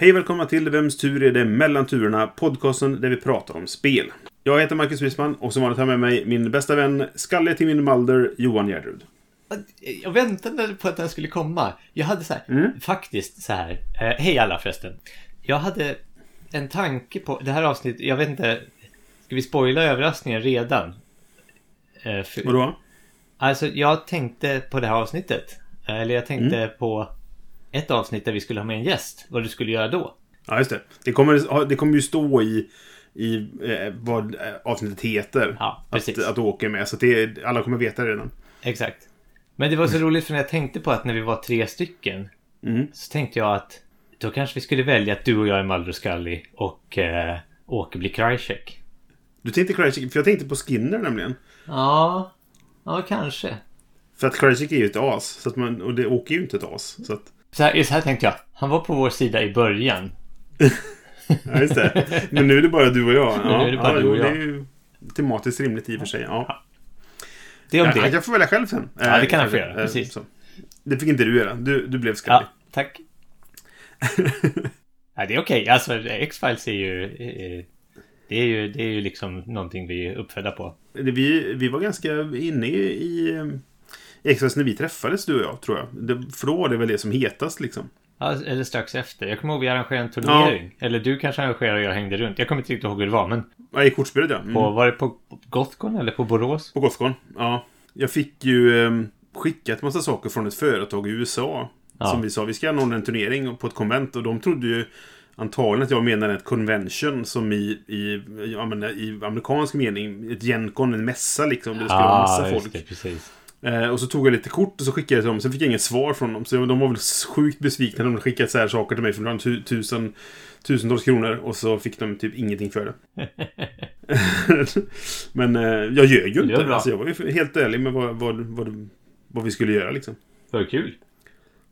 Hej välkomna till Vems tur är det mellan turerna? Podcasten där vi pratar om spel. Jag heter Marcus Wissman och som vanligt har jag med mig min bästa vän, Skalle till min Mulder, Johan Gärdrud. Jag väntade på att den skulle komma. Jag hade så här, Mm. faktiskt så här. Eh, hej alla förresten. Jag hade en tanke på det här avsnittet. Jag vet inte. Ska vi spoila överraskningen redan? Eh, för, Vadå? Alltså jag tänkte på det här avsnittet. Eller jag tänkte Mm. på ett avsnitt där vi skulle ha med en gäst. Vad du skulle göra då. Ja, just det. Det kommer, det kommer ju stå i, i eh, vad eh, avsnittet heter. Ja, precis. Att, att du åker med. Så att det, alla kommer veta det redan. Exakt. Men det var så roligt för när jag tänkte på att när vi var tre stycken. Mm. Så tänkte jag att då kanske vi skulle välja att du och jag är Mulder och Scully och eh, Åke blir Krycek. Du tänkte Krychik, för jag tänkte på Skinner nämligen. Ja, ja kanske. För att Krychik är ju ett as. Så att man, och det åker ju inte ett as. Så att, Så här, så här tänkte jag. Han var på vår sida i början. ja, just det. Men nu är det bara du och jag. Ja, Nu är det bara ja, du och jag. Det är ju tematiskt rimligt i och för sig. Ja. Det om Ja, det. jag får välja själv sen. Ja, det kan han få göra, eh, precis. så. Det fick inte du göra. Du, du blev Scully. Ja, tack. ja, det är okej. Alltså, X-Files är ju... eh, Det är ju, det är ju liksom någonting vi är uppfödda på. Det- Vi, vi var ganska inne i, X-Files när vi träffades, du och jag, tror jag. Det, för då var det väl det som hetast, liksom. Ja, eller strax efter. Jag kommer ihåg vi arrangerade en turnering. Eller du kanske arrangerade och jag hängde runt. Jag kommer inte riktigt ihåg hur det var. Men Ja, i kortspelet, ja. Mm. på, var det på Gothcon eller på Borås? På Gothcon. Ja. Jag fick ju eh, skickat massa saker från ett företag i USA. Ja. Som vi sa, vi ska anordna en turnering på ett konvent. Och de trodde ju antagligen att jag menade ett convention som i, i, menar, i amerikansk mening. Ett gencon, en mässa liksom. Det skulle vara massa Ah, folk. det, precis. Eh, och så tog jag lite kort och så skickade jag till dem. Sen fick jag inget svar från dem. Så de var väl sjukt besvikna när de skickade så här saker till mig för tu- tusen, tusentals kronor. Och så fick de typ ingenting för det. Men eh, jag ljög ju inte. bra. Alltså, jag var ju helt ärlig med vad, vad, vad, vad vi skulle göra liksom. Det var kul.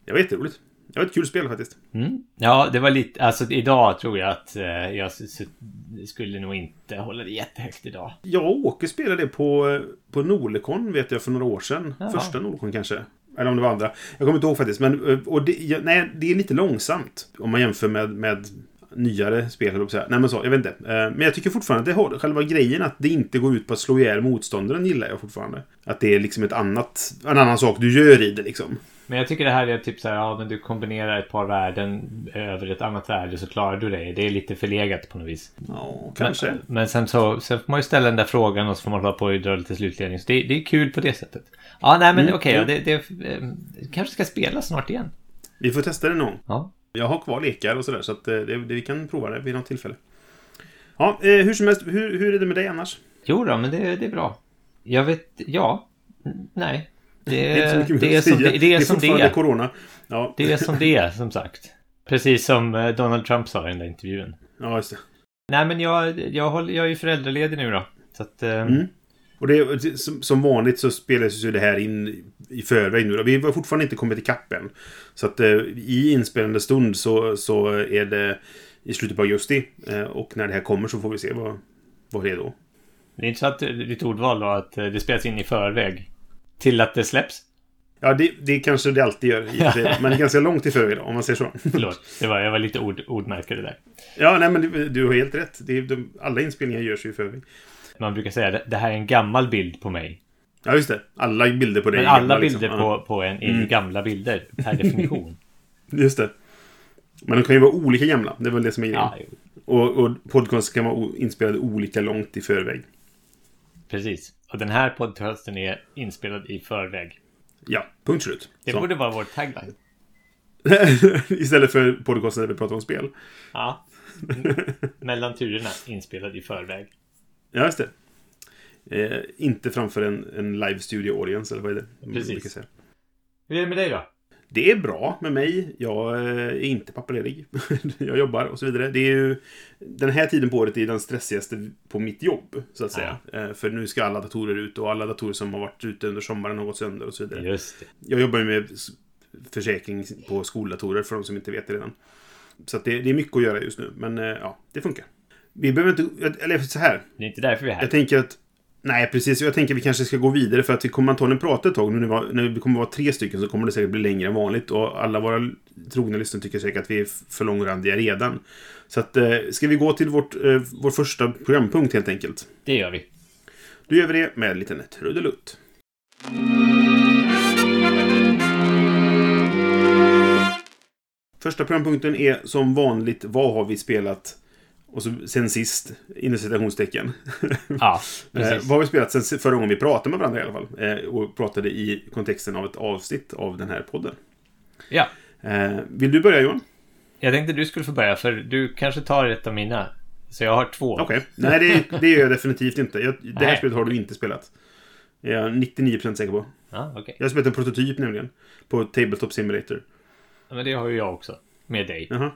Det var jätteroligt. Det var ett kul spel faktiskt. Mm. Ja, det var lite... Alltså idag tror jag att eh, jag skulle nog inte hålla det jättehögt idag. Jag och Åke spelade det på, på Nordicon vet jag för några år sedan. Jaha. Första Nordicon kanske. Eller om det var andra. Jag kommer inte ihåg faktiskt. Men eh, och det, ja, nej, det är lite långsamt. Om man jämför med, med nyare spel. jag att säga. Nej men så, jag vet inte. Eh, Men jag tycker fortfarande att det har, själva grejen att det inte går ut på att slå ihjäl motståndaren gillar jag fortfarande. Att det är liksom ett annat, en annan sak du gör i det liksom. Men jag tycker det här är typ så här, ja men du kombinerar ett par värden över ett annat värde så klarar du det. Det är lite förlegat på något vis. Ja, kanske. Men, men sen så sen får man ju ställa den där frågan och så får man hålla på och dra lite slutledning. Så det, det är kul på det sättet. Ja, nej men Mm, okej, ja. ja, det, det eh, kanske ska spela snart igen. Vi får testa det någon gång. Ja. Jag har kvar lekar och sådär så att eh, det, det, vi kan prova det vid något tillfälle. Ja, eh, hur som helst. Hur, hur är det med dig annars? Jo då, men det, det är bra. Jag vet, ja. Nej. Det, är det är som det, det är som det är. corona. Ja, Det är som det är, som sagt. Precis som eh, Donald Trump sa i den där intervjun. ja just det. Nej, men jag, jag, håller, jag är ju föräldraledig nu då. Så att... eh, Mm. Och det, som, som vanligt så spelas ju det här in i förväg nu då. Vi har fortfarande inte kommit ikapp än. Så att eh, i inspelande stund så, så är det i slutet på augusti. Och när det här kommer så får vi se vad, vad det är då. Det är inte så att eh, ditt ordval då att det spelas in i förväg. Till att det släpps. Ja, det, det kanske det alltid gör. Men det är ganska långt i förväg om man säger så. Förlåt, det var, jag var lite ord, ordmärkare där. Ja, nej men du, du har helt rätt. Det de, alla inspelningar görs ju i förväg. Man brukar säga det, det här är en gammal bild på mig. Ja, just det. Alla bilder på dig. Men alla gamla, liksom. bilder Ja, på, på en är ju Mm. gamla bilder per definition. Just det. Men de kan ju vara olika gamla. Det är väl det som är grejen. ja, Och, och podcast kan vara inspelade olika långt i förväg. precis. Och den här podcasten är inspelad i förväg. Ja, punkt slut. Det Så. borde vara vår tagline. Istället för podcasten där vi pratar om spel. Ja. Mellan turerna inspelad i förväg. Ja, just det. Eh, inte framför en, en live studio audience, eller vad är det? Precis. Hur är det med dig då? Det är bra med mig. Jag eh, är inte pappaledig. jag jobbar och så vidare. Det är ju, den här tiden på året är den stressigaste på mitt jobb, så att säga. Eh, För nu ska alla datorer ut och alla datorer som har varit ute under sommaren har gått sönder och så vidare. Just det. Jag jobbar ju med försäkring på skoldatorer för de som inte vet det redan. Så det, det är mycket att göra just nu, men eh, ja, det funkar. Vi behöver inte... Eller så här. Det är inte därför vi är här. Jag tänker att... Nej, precis. Jag tänker att vi kanske ska gå vidare för att vi kommer antagligen prata ett tag. Nu när vi, kommer vara tre stycken så kommer det säkert bli längre än vanligt. Och alla våra trogna lyssnare tycker säkert att vi är för långrandiga redan. Så att, eh, ska vi gå till vårt, eh, vår första programpunkt helt enkelt? Det gör vi. Då gör vi det med en liten trudelutt. Första programpunkten är som vanligt Vad har vi spelat? Och så sen sist, inom citationstecken. Ja, Eh, vad har vi spelat sen förra gången vi pratade med varandra i alla fall? Eh, och pratade i kontexten av ett avsnitt av den här podden. Ja. Eh, vill du börja Johan? Jag tänkte du skulle få börja, för du kanske tar ett av mina. Så jag har två. Okej. Nej, det, det gör jag definitivt inte. Jag, det här Nej. spelet har du inte spelat. Det är jag 99% säker på. Ja, okej. Jag har spelat en prototyp nämligen. På Tabletop Simulator. Ja, Men det har ju jag också. Med dig. Jaha.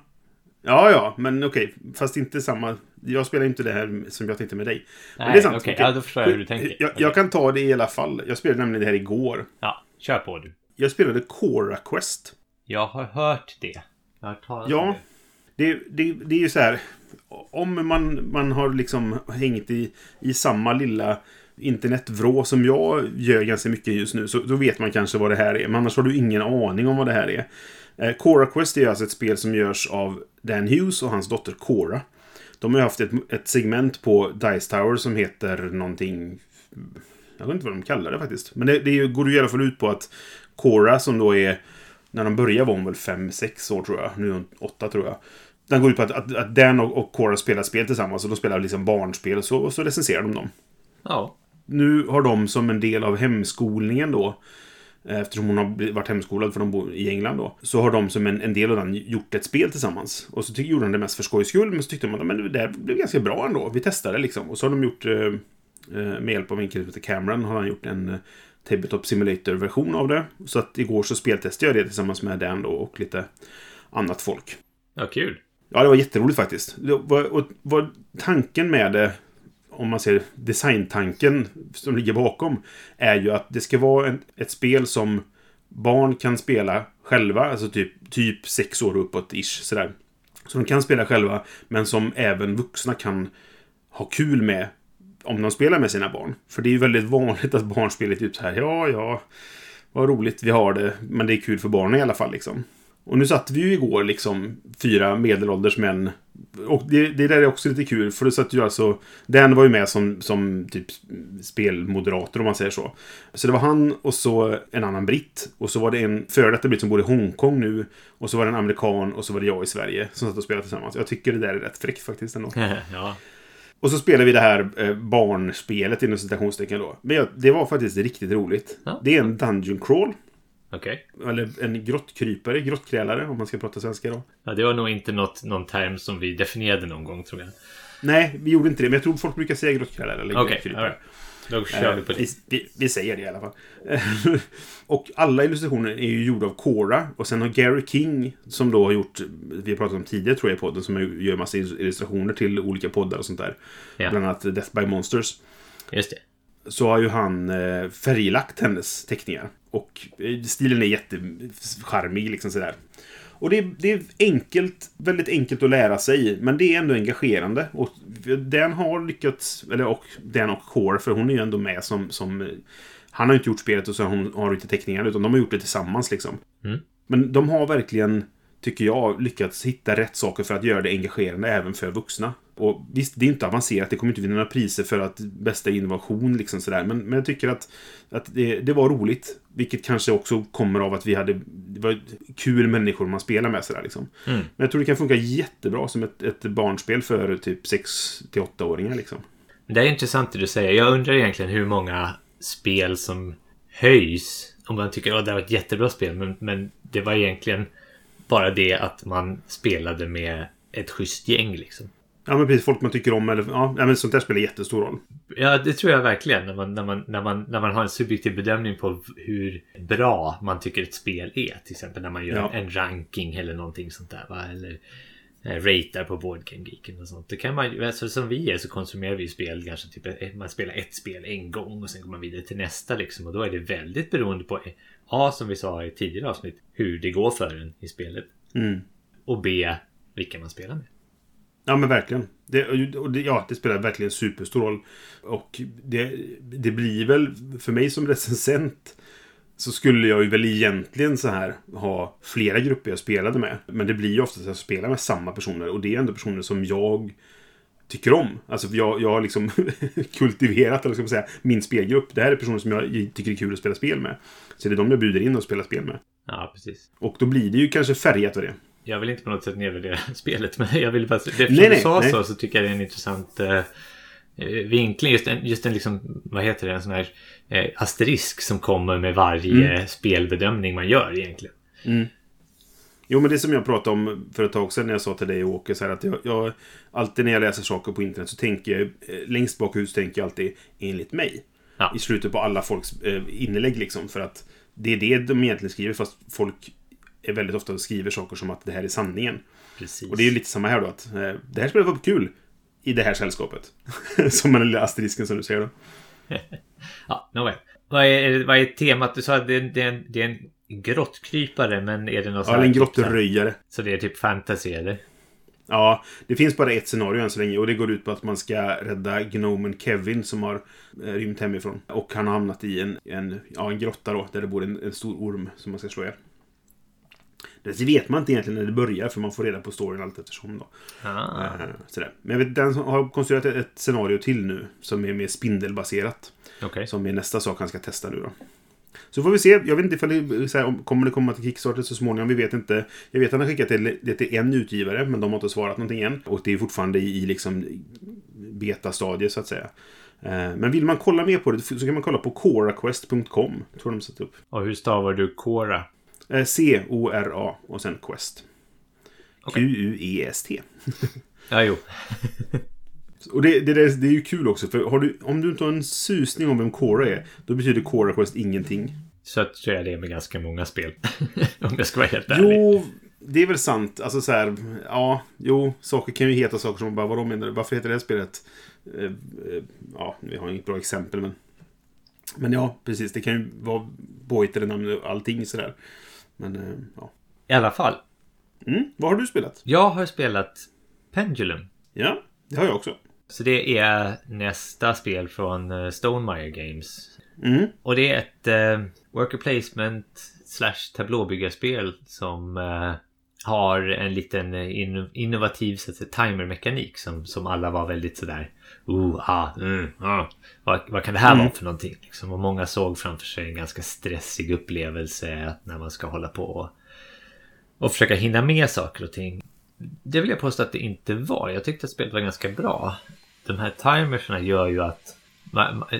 Ja, ja, men okej. Fast inte samma. Jag spelar inte det här som jag tänkte med dig. men Nej, det är sant. okej. Okej. Ja, då förstår jag hur du tänker. Jag, jag kan ta det i alla fall. Jag spelade nämligen det här igår. Ja, kör på du. Jag spelade Cora Quest. Jag har hört det. Jag har talas Ja. om det. Det, det, det är ju så här. Om man, man har liksom hängt i, i samma lilla internetvrå som jag gör ganska mycket just nu så då vet man kanske vad det här är. Men annars har du ingen aning om vad det här är. Eh, Cora Quest är alltså ett spel som görs av Dan Hughes och hans dotter Cora. De har ju haft ett, ett segment på Dice Tower som heter någonting... Jag vet inte vad de kallar det faktiskt. Men det, det går ju i alla fall ut på att Cora som då är... När de började var hon väl 5-6 år tror jag. Nu är hon 8 tror jag. Den går ut på att, att, att Dan och, och Cora spelar spel tillsammans. Och de spelar liksom barnspel och så, och så recenserar de dem. Ja. Nu har de som en del av hemskolningen då Eftersom hon har varit hemskolad för de bor i England då. Så har de som en, en del av den gjort ett spel tillsammans. Och så tycker, gjorde de det mest för skojs skull. Men så tyckte de att men det där blev ganska bra ändå. Vi testade liksom. Och så har de gjort eh, eh, med hjälp av en kille som heter Cameron har han gjort en eh, Tabletop Simulator-version av det. Så att igår så speltestade jag det tillsammans med Dan då och lite annat folk. Ja, kul. Ja, det var jätteroligt faktiskt. Det var, och, var tanken med det, om man ser designtanken som ligger bakom, är ju att det ska vara en, ett spel som barn kan spela själva, alltså typ, typ sex år uppåt ish sådär. Så de kan spela själva, men som även vuxna kan ha kul med om de spelar med sina barn. För det är ju väldigt vanligt att barn spelar typ så här, ja, ja, vad roligt vi har det, men det är kul för barnen i alla fall liksom. Och nu satt vi ju igår liksom fyra medelålders män. Och det, det där är också lite kul för det satt ju alltså... Den var ju med som, som typ spelmoderator om man säger så. Så det var han och så en annan britt. Och så var det en före detta britt som bor i Hongkong nu. Och så var det en amerikan och så var det jag i Sverige som satt och spelade tillsammans. Jag tycker det där är rätt fräckt faktiskt ändå. ja. Och så spelade vi det här eh, barnspelet inom citationstecken då. Men jag, det var faktiskt riktigt roligt. Ja. Det är en dungeon crawl. Okej. Eller en grottkrypare, grottkrälare om man ska prata svenska då. Ja, det var nog inte något, någon term som vi definierade någon gång, tror jag. Nej, vi gjorde inte det. Men jag tror folk brukar säga grottkrällare eller Okej, grottkrypare. right. Då kör vi Eh, på vi, det. vi, vi säger det i alla fall. och alla illustrationer är ju gjorda av Cora. Och sen har Gary King, som då har gjort, vi har pratat om tidigare tror jag i podden, som gör massa illustrationer till olika poddar och sånt där. Ja. Bland annat Death by Monsters. Just det. Så har ju han eh, färglagt hennes teckningar. Och eh, stilen är jättecharmig liksom sådär. Och det är, det är enkelt, väldigt enkelt att lära sig, men det är ändå engagerande. Och den har lyckats, eller och den och Core, för hon är ju ändå med som, som eh, han har ju inte gjort spelet och så har hon har inte teckningar, utan de har gjort det tillsammans liksom. Mm. Men de har verkligen, tycker jag, lyckats hitta rätt saker för att göra det engagerande även för vuxna. Och visst, det är inte avancerat, det kommer inte vinna några priser för att bästa innovation liksom sådär. Men, men jag tycker att, att det, det var roligt. Vilket kanske också kommer av att vi hade det var kul människor man spelar med sådär liksom. Mm. Men jag tror det kan funka jättebra som ett, ett barnspel för typ 6-8-åringar liksom. Det är intressant det du säger. Jag undrar egentligen hur många spel som höjs. Om man tycker att det var ett jättebra spel. Men, men det var egentligen bara det att man spelade med ett schysst gäng liksom. Ja, men precis. Folk man tycker om eller... Ja, men sånt där spelar jättestor roll. Ja, det tror jag verkligen. När man, när, man, när, man, när man har en subjektiv bedömning på hur bra man tycker ett spel är. Till exempel när man gör Ja. en ranking eller någonting sånt där. Va? Eller eh, ratear på Board Game Geeken och sånt. Det kan man alltså, som vi är så konsumerar vi spel kanske typ man spelar ett spel en gång och sen går man vidare till nästa liksom. Och då är det väldigt beroende på A, som vi sa i tidigare avsnitt, hur det går för en i spelet. Mm. Och B, vilka man spelar med. Ja, men verkligen. Det, och det, ja, det spelar verkligen superstor roll. Och det, det blir väl, för mig som recensent, så skulle jag ju väl egentligen så här ha flera grupper jag spelade med. Men det blir ju ofta att jag spelar med samma personer. Och det är ändå personer som jag tycker om. Alltså jag, jag har liksom kultiverat, eller ska man säga, min spelgrupp. Det här är personer som jag tycker är kul att spela spel med. Så det är de jag bjuder in och spelar spel med. Ja, precis. Och då blir det ju kanske färgat av det. Jag vill inte på något sätt nedvärdera spelet, men jag vill bara... Det, Nej, du sa nej. så, så tycker jag det är en intressant eh, eh, vinkling. Just en, just en liksom, vad heter det, en sån här eh, asterisk som kommer med varje Mm. spelbedömning man gör egentligen. Jo, men det som jag pratade om för ett tag sedan när jag sa till dig och Åke så här att jag, jag alltid när jag läser saker på internet så tänker jag eh, längst bak huvudet tänker jag alltid enligt mig. Ja. I slutet på alla folks eh, inlägg liksom för att det är det de egentligen skriver fast folk är väldigt ofta skriver saker som att det här är sanningen. Precis. Och det är ju lite samma här då att eh, det här spelet var kul i det här sällskapet. som den lilla asterisken som du säger då. Ja, nåväl. Vad är, vad är temat? Du sa att det, det, är en, det är en grottkrypare, men är det något Ja, en grottröjare. Så det är typ fantasy, eller? Ja, det finns bara ett scenario än så länge och det går ut på att man ska rädda gnomen Kevin som har eh, rymt hemifrån. Och han har hamnat i en, en, ja, en grotta då, där det bor en, en stor orm som man ska slå ihjäl. Det vet man inte egentligen när det börjar för man får reda på storyn allt eftersom då. Ah. Eh, sådär. Men jag vet, den har konstruerat ett, scenario till nu som är mer spindelbaserat. Okej. Som är nästa sak han ska testa nu då. Så får vi se. Jag vet inte ifall det, så här, om- kommer det komma till Kickstarter så småningom. Vi vet inte. Jag vet att han har skickat det, det till en utgivare, men de har inte svarat någonting än. Och det är fortfarande i, i liksom betastadiet så att säga. Eh, Men vill man kolla mer på det så kan man kolla på coraquest.com. Tror de satt upp. Och hur stavar du Cora? Eh, C-O-R-A och sen Quest. Okej. Q-U-E-S-T. Ja, jo. Och det, det, det, är ju kul också, för du, om du inte har en susning om vem Cora är, då betyder Cora Quest ingenting. Så tror jag det är med ganska många spel. Om jag ska vara helt ärlig. Jo, det är väl sant. Alltså så här, ja, jo, saker kan ju heta saker som bara, vadå menar du? Varför heter det här spelet? Eh, eh, ja, vi har inget bra exempel, men... Men ja, precis. Det kan ju vara påhittade namn och allting sådär. Men, eh, ja. I alla fall. Mm, vad har du spelat? Jag har spelat Pendulum. Ja, det har jag också. Så det är nästa spel från eh, Stonemaier Games. Mm, Och det är ett eh, worker placement slash tablåbyggarspel som eh, har en liten eh, in, innovativ så att säga, timermekanik som, som alla var väldigt sådär oh, ah, mm, ah. Vad, vad kan det här vara för någonting? Liksom, och många såg framför sig en ganska stressig upplevelse när man ska hålla på och, och försöka hinna med saker och ting. Det vill jag påstå att det inte var. Jag tyckte att spelet var ganska bra. De här timerserna gör ju att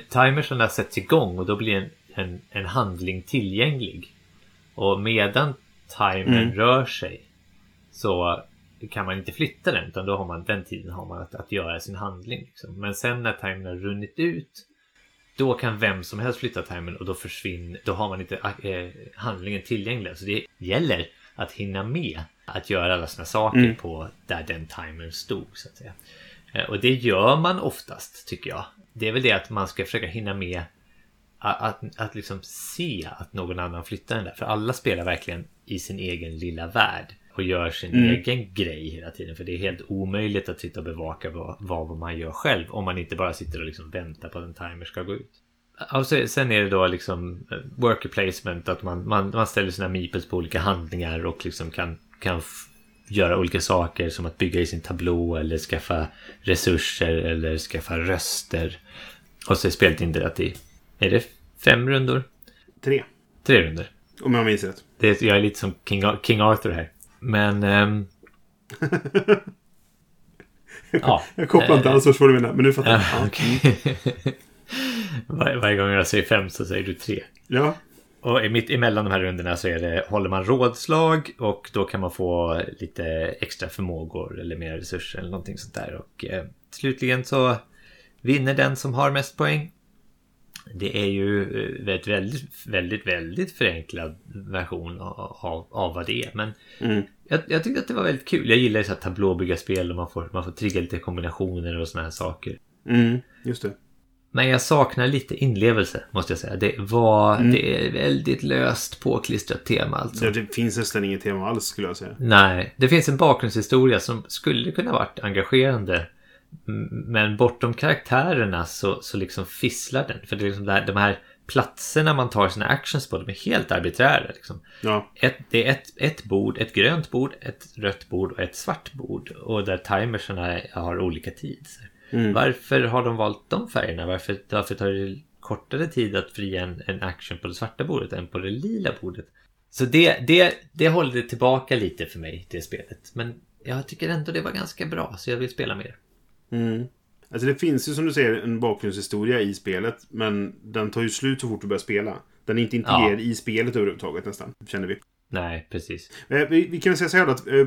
timerserna sätts igång och då blir en, en, en handling tillgänglig. Och medan timern Mm. rör sig så kan man inte flytta den utan då har man den tiden har man att, att göra sin handling. Liksom. Men sen när timern har runnit ut då kan vem som helst flytta timern och då försvinner, då har man inte eh, handlingen tillgänglig. Så det gäller att hinna med att göra alla sina saker Mm. på där den timern stod så att säga. Eh, Och det gör man oftast tycker jag. Det är väl det att man ska försöka hinna med att, att, att liksom se att någon annan flyttar den där. För alla spelar verkligen i sin egen lilla värld. Och gör sin Mm. egen grej hela tiden. För det är helt omöjligt att sitta och bevaka vad, vad man gör själv. Om man inte bara sitter och liksom väntar på att en timer ska gå ut. Och så- sen är det då liksom eh, worker placement. Att man, man, man ställer sina meeples på olika handlingar och liksom kan, kan göra olika saker som att bygga i sin tablå eller skaffa resurser eller skaffa röster. Och så är spelet indelat i, är det fem rundor? tre. Tre rundor. Om jag minns rätt. Det är, jag är lite som King, King Arthur här. Men... ehm, ja. Jag kopplar inte alls vad du menar, men nu fattar jag. Var, varje gång jag säger fem så säger du tre. ja. Och mitt emellan de här rundorna så är det, håller man rådslag och då kan man få lite extra förmågor eller mer resurser eller någonting sånt där. Och eh, slutligen så vinner den som har mest poäng. Det är ju eh, ett väldigt, väldigt, väldigt förenklad version av, av, vad det är. Men Mm. jag, jag tyckte att det var väldigt kul. Jag gillar ju så här tablåbyggarspel och man får, man får trigga lite kombinationer och såna här saker. Mm, just det. Men jag saknar lite inlevelse måste jag säga. Det var Mm. det är väldigt löst påklistrat tema alltså. Det, det finns nästan inget tema alls skulle jag säga. Nej, det finns en bakgrundshistoria som skulle kunna varit engagerande. Men bortom karaktärerna så, så liksom fisslar den. För det är liksom där, de här platserna man tar sina actions på, de är helt arbiträra. Liksom. Ja, Ett, det är ett, ett bord, ett grönt bord, ett rött bord och ett svart bord. Och där timersarna har olika tid. Mm. Varför har de valt de färgerna? Varför, varför tar det kortare tid att fria en, en action på det svarta bordet än på det lila bordet? Så det, det, det håller tillbaka lite för mig, det spelet. Men jag tycker ändå det var ganska bra, så jag vill spela mer. Mm. Alltså det finns ju som du säger en bakgrundshistoria i spelet. Men den tar ju slut så fort du börjar spela. Den är inte integrerad i spelet överhuvudtaget nästan. Känner vi. Nej, precis. Eh, Vi, vi kan väl säga så här då att eh, eh,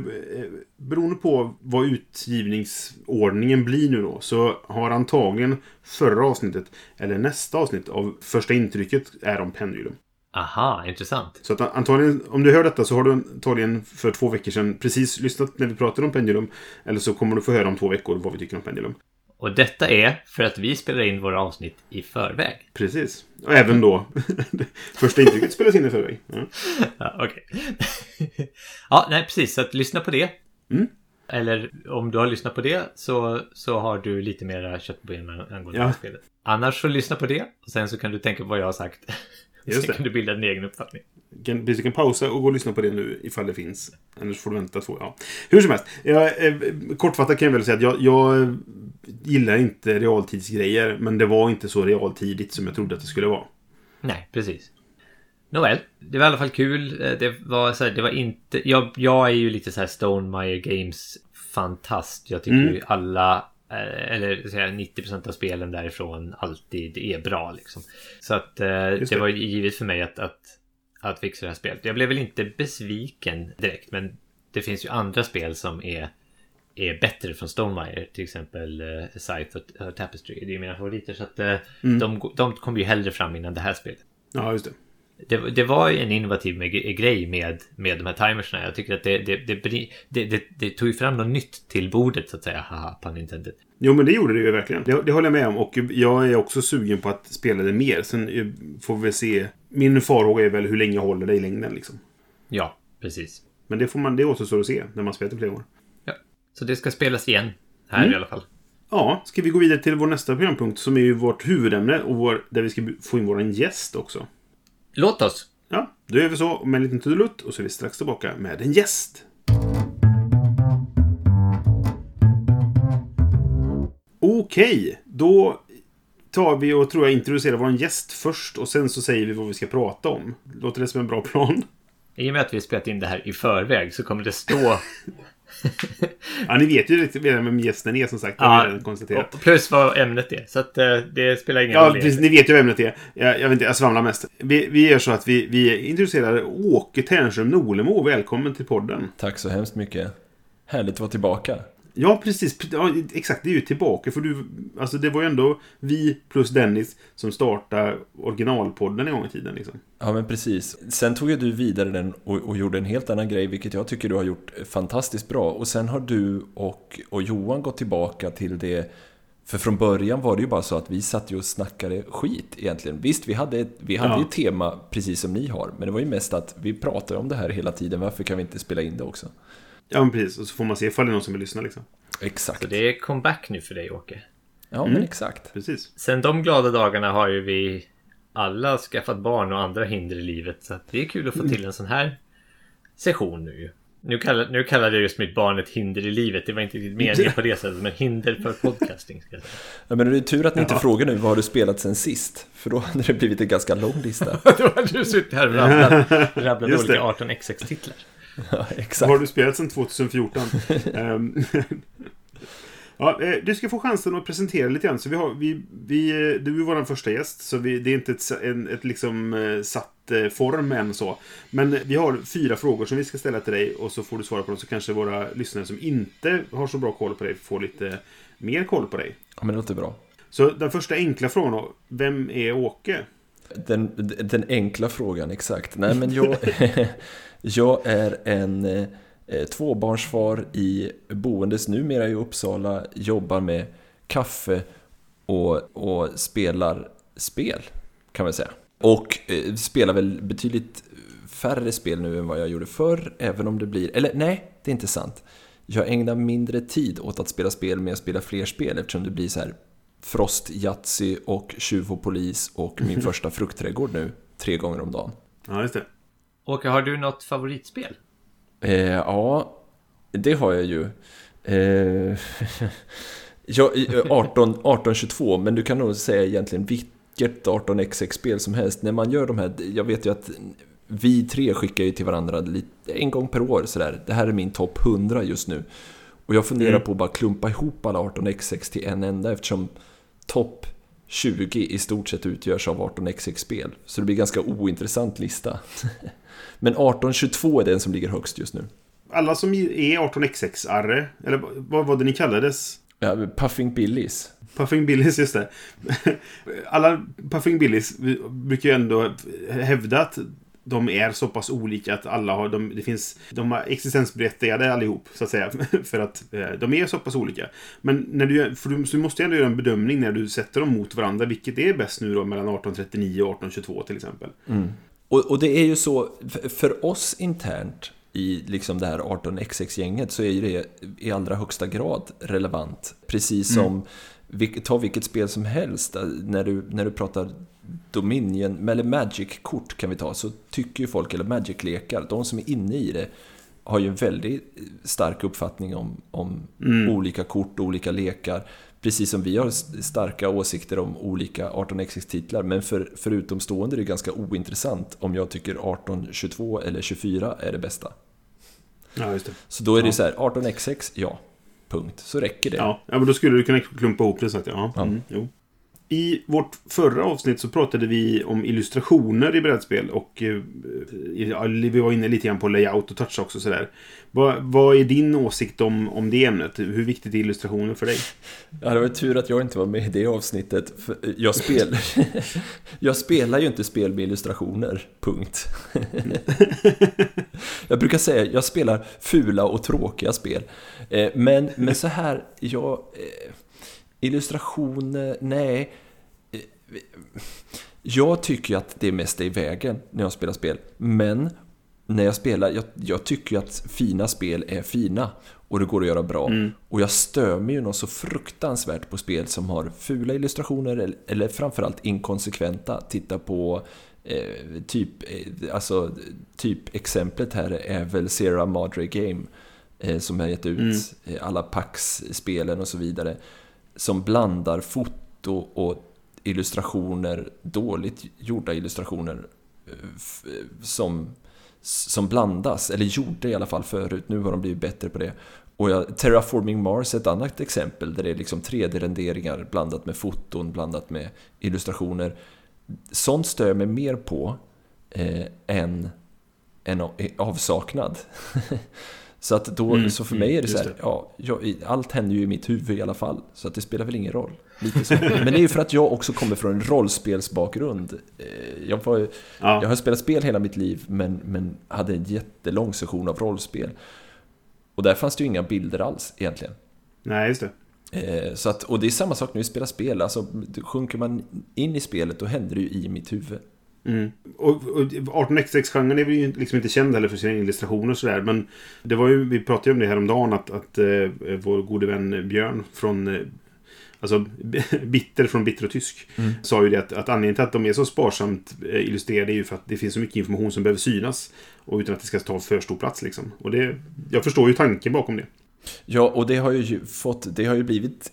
beroende på vad utgivningsordningen blir nu då så har antagligen förra avsnittet eller nästa avsnitt av första intrycket är om Pendulum. Aha, intressant. Så att antagligen, om du hör detta så har du antagligen för två veckor sedan precis lyssnat när vi pratade om Pendulum. Eller så kommer du få höra om två veckor vad vi tycker om Pendulum. Och detta är för att vi spelar in våra avsnitt i förväg. Precis. Och även då första intrycket spelas in i förväg. Ja. Ja, okej. ja, nej, precis. Så att lyssna på det. Mm. Eller om du har lyssnat på det så, så har du lite mera kött på benen angående Ja. spelet. Annars så lyssna på det och sen så kan du tänka på vad jag har sagt. Just sen det. kan du bilda din egen uppfattning. Du kan, du kan pausa och gå och lyssna på det nu ifall det finns. Annars får du vänta två. Ja. Hur som helst. Jag, eh, kortfattat kan jag väl säga att jag, jag gillar inte realtidsgrejer. Men det var inte så realtidigt som jag trodde att det skulle vara. Nej, precis. Nåväl, det var i alla fall kul. Eh, Det var, så här, det var inte... Jag, jag är ju lite så här Stonemaier Games fantast. Jag tycker Mm. ju alla, eller så här, 90% av spelen därifrån alltid är bra liksom. Så att eh, det det. var givet för mig att, att, att fixa det här spelet. Jag blev väl inte besviken direkt, men det finns ju andra spel som är är bättre från Stonemaier. Till exempel uh, Scythe och, och Tapestry. Det är mina favoriter. Så att eh, Mm. de, de kom ju hellre fram innan det här spelet. Ja, just det. Det, det var ju en innovativ grej med, med de här timersna. Jag tycker att det, det, det, tog ju fram något nytt till bordet så att säga. Haha, pun intended. Jo, men det gjorde det ju verkligen. Det, det håller jag med om. Och jag är också sugen på att spela det mer. Sen eh, får vi se. Min farhåga är väl hur länge jag håller det i längden liksom. Ja, precis. Men det, får man, det återstår att se när man spelar det flera gånger. Ja. Så det ska spelas igen. Här Mm. i alla fall. Ja, ska vi gå vidare till vår nästa programpunkt som är ju vårt huvudämne och vår, där vi ska få in vår gäst också. Låt oss. Ja, då gör vi så med en liten trudelutt och så är vi strax tillbaka med en gäst. Okej, då tar vi och tror jag introducerar vår gäst först och sen så säger vi vad vi ska prata om. Låter det som en bra plan? I och med att vi spelat in det här i förväg så kommer det stå... Ja, ni vet ju redan vem gästen är som sagt. Redan konstaterat. plus vad ämnet är. Så att eh, det spelar ingen Ja, roll. precis. Ni vet ju vad ämnet är. Jag, jag vet inte, jag svamlar mest. Vi, vi gör så att vi, vi introducerar Åke Ternström Nolemo. Välkommen till podden. Tack så hemskt mycket. Härligt att vara tillbaka. Ja, precis. Ja, exakt, det är ju tillbaka. För du, alltså det var ju ändå vi plus Dennis som startade originalpodden en gång i tiden. Liksom. Ja, men precis. Sen tog ju du vidare den och, och gjorde en helt annan grej, vilket jag tycker du har gjort fantastiskt bra. Och sen har du och, och Johan gått tillbaka till det För från början var det ju bara så att vi satt ju och snackade skit egentligen. Visst, vi hade, ett, vi hade Ja. ju ett tema precis som ni har. Men det var ju mest att vi pratade om det här hela tiden. Varför kan vi inte spela in det också? Ja, men precis. Och så får man se ifall det är någon som vill lyssna liksom. Exakt. Så det är comeback nu för dig Åke. Ja, Mm. men exakt. Precis. Sen de glada dagarna har ju vi alla skaffat barn och andra hinder i livet. Så att det är kul att få till en sån här session nu. Nu kallar, nu kallar jag just mitt barn ett hinder i livet. Det var inte meningen på det sättet, men hinder för podcasting. Ska jag säga. Ja, men det är tur att ni inte Ja. frågar nu vad har du spelat sen sist? För då hade det blivit en ganska lång lista. Då hade du suttit här och rabblat, rabblat olika det. 18xx-titlar. Ja, exakt. har du spelat sedan 2014? Ehm, ja, eh, du ska få chansen att presentera lite grann. Så vi har, vi, vi, eh, du är vår första gäst, så vi, det är inte ett, en, ett liksom eh, satt debattform än så. Men vi har fyra frågor som vi ska ställa till dig och så får du svara på dem så kanske våra lyssnare som inte har så bra koll på dig får lite mer koll på dig. Ja, men det låter bra. Så den första enkla frågan då. Vem är Åke? Den, den enkla frågan, exakt. Nej, men jag, jag är en eh, tvåbarnsfar i boendes numera i Uppsala, jobbar med kaffe och, och spelar spel, kan man säga. Och eh, spelar väl betydligt färre spel nu än vad jag gjorde förr, även om det blir... Eller nej, det är inte sant. Jag ägnar mindre tid åt att spela spel, men jag spelar fler spel eftersom det blir så här Frost, Yatzy och Tjuv och polis och min första fruktträdgård nu tre gånger om dagen. Ja, just det. Åke, har du något favoritspel? Eh, ja, det har jag ju. Eh, ja, 18, 1822, men du kan nog säga egentligen vilket 18xx-spel som helst. När man gör de här, jag vet ju att vi tre skickar ju till varandra lite, en gång per år sådär. Det här är min topp 100 just nu. Och jag funderar Mm. på att bara klumpa ihop alla 18xx till en enda eftersom topp 20 i stort sett utgörs av 18xx-spel. Så det blir ganska ointressant lista. Men 1822 är den som ligger högst just nu. Alla som är 18xx-arre, eller vad var det ni kallades? Ja, Puffing Billies. Puffing Billies, just det. Alla Puffing Billies brukar ju ändå hävda att de är så pass olika att alla har, de, det finns, de har existensberättigade allihop, så att säga. För att eh, de är så pass olika. Men när du, för du, så du måste ju ändå göra en bedömning när du sätter dem mot varandra. Vilket är bäst nu då mellan 1839 och 1822 till exempel. Och, och det är ju så, för- oss internt i liksom det här 18xx-gänget så är ju det i allra högsta grad relevant. Precis som, vilk- ta vilket spel som helst, när du, när du pratar Dominion, eller Magic-kort kan vi ta, så tycker ju folk, eller Magic-lekar, de som är inne i det har ju en väldigt stark uppfattning om, om olika kort och olika lekar. Precis som vi har starka åsikter om olika 18xx-titlar. Men för, för utomstående är det ganska ointressant om jag tycker 18, 22 eller 24 är det bästa. Ja, just det. Så då är det Ja. så här, 18xx, ja. Punkt. Så räcker det. Ja, ja men då skulle du kunna klumpa ihop det så att ja. Ja. Mm, jo. I vårt förra avsnitt så pratade vi om illustrationer i brädspel och eh, ja, vi var inne lite grann på layout och touch också sådär. Vad, vad är din åsikt om, om det ämnet? Hur viktigt är illustrationer för dig? Ja, det var tur att jag inte var med i det avsnittet. För jag, spel... jag spelar ju inte spel med illustrationer, punkt. jag brukar säga jag spelar fula och tråkiga spel. Eh, men, men så här, jag... Eh, Illustrationer, nej. Jag tycker ju att det mesta är i vägen när jag spelar spel. Men när jag spelar, jag, jag tycker att fina spel är fina. Och det går att göra bra. Och jag stör mig ju något så fruktansvärt på spel som har fula illustrationer eller, eller framförallt inkonsekventa. Titta på eh, typ, eh, alltså, typ exemplet här är väl Sierra Madre Game. Eh, som har gett ut eh, alla Pax-spelen och så vidare. Som blandar foto och illustrationer, dåligt gjorda illustrationer eh, som, som blandas, eller gjorde i alla fall förut, nu har de blivit bättre på det. Och jag, Terraforming Mars är ett annat exempel där det är liksom 3D-renderingar blandat med foton, blandat med illustrationer. Sånt stör jag mig mer på eh, än, än eh, avsaknad. så, att då, Mm, så för mig är det så här, ja, jag, allt händer ju i mitt huvud i alla fall. Så att det spelar väl ingen roll. Men det är ju för att jag också kommer från en rollspelsbakgrund. Eh, Jag, var, Ja. jag har spelat spel hela mitt liv, men, men hade en jättelång session av rollspel. Och där fanns det ju inga bilder alls egentligen. Nej, just det. Eh, Så att, och det är samma sak när vi spelar spel. Alltså, sjunker man in i spelet, då händer det ju i mitt huvud. Mm. Och, och 18xx-genren är ju liksom inte känd heller för sina illustrationer och sådär. Men det var ju, vi pratade ju om det här om dagen att, att eh, vår gode vän Björn från eh, Alltså Bitter från Bitter och Tysk sa ju det att, att anledningen till att de är så sparsamt eh, illustrerade är ju för att det finns så mycket information som behöver synas. Och utan att det ska ta för stor plats liksom. Och det, jag förstår ju tanken bakom det. Ja, och det har ju fått, det har ju blivit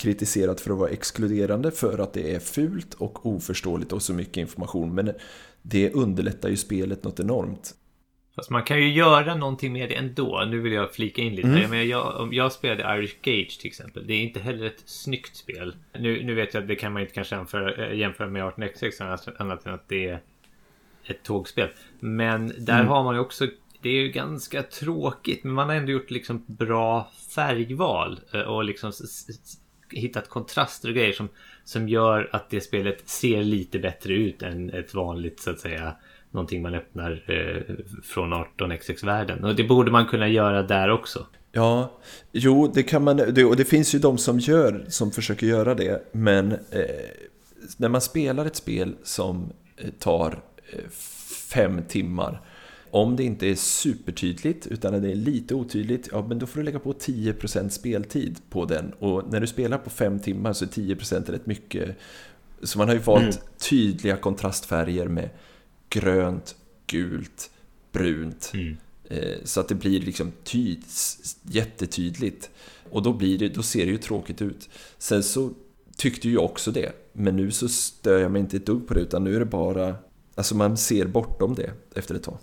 kritiserat för att vara exkluderande för att det är fult och oförståeligt och så mycket information. Men det underlättar ju spelet något enormt. Fast man kan ju göra någonting med det ändå. Nu vill jag flika in lite. Mm. Jag, om jag spelade Irish Gage till exempel. Det är inte heller ett snyggt spel. Nu, nu vet jag att det kan man inte kanske jämföra, eh, jämföra med 18xx annat- än att det är ett tågspel. Men där har man ju också det är ju ganska tråkigt men man har ändå gjort liksom bra färgval eh, och liksom hittat kontraster och grejer som, som gör att det spelet ser lite bättre ut än ett vanligt så att säga någonting man öppnar eh, från 18xx-världen. Och det borde man kunna göra där också. Ja, jo, det kan man, det, och det finns ju de som gör, som försöker göra det, men eh, när man spelar ett spel som eh, tar eh, fem timmar, om det inte är supertydligt utan det är lite otydligt, ja men då får du lägga på 10% speltid på den. Och när du spelar på fem timmar så är 10% rätt mycket. Så man har ju valt tydliga kontrastfärger med grönt, gult, brunt. Eh, Så att det blir liksom tyd, jättetydligt. Och då, blir det, då ser det ju tråkigt ut. Sen så tyckte jag också det. Men nu så stör jag mig inte ett dugg på det. Utan nu är det bara... Alltså man ser bortom det efter ett tag.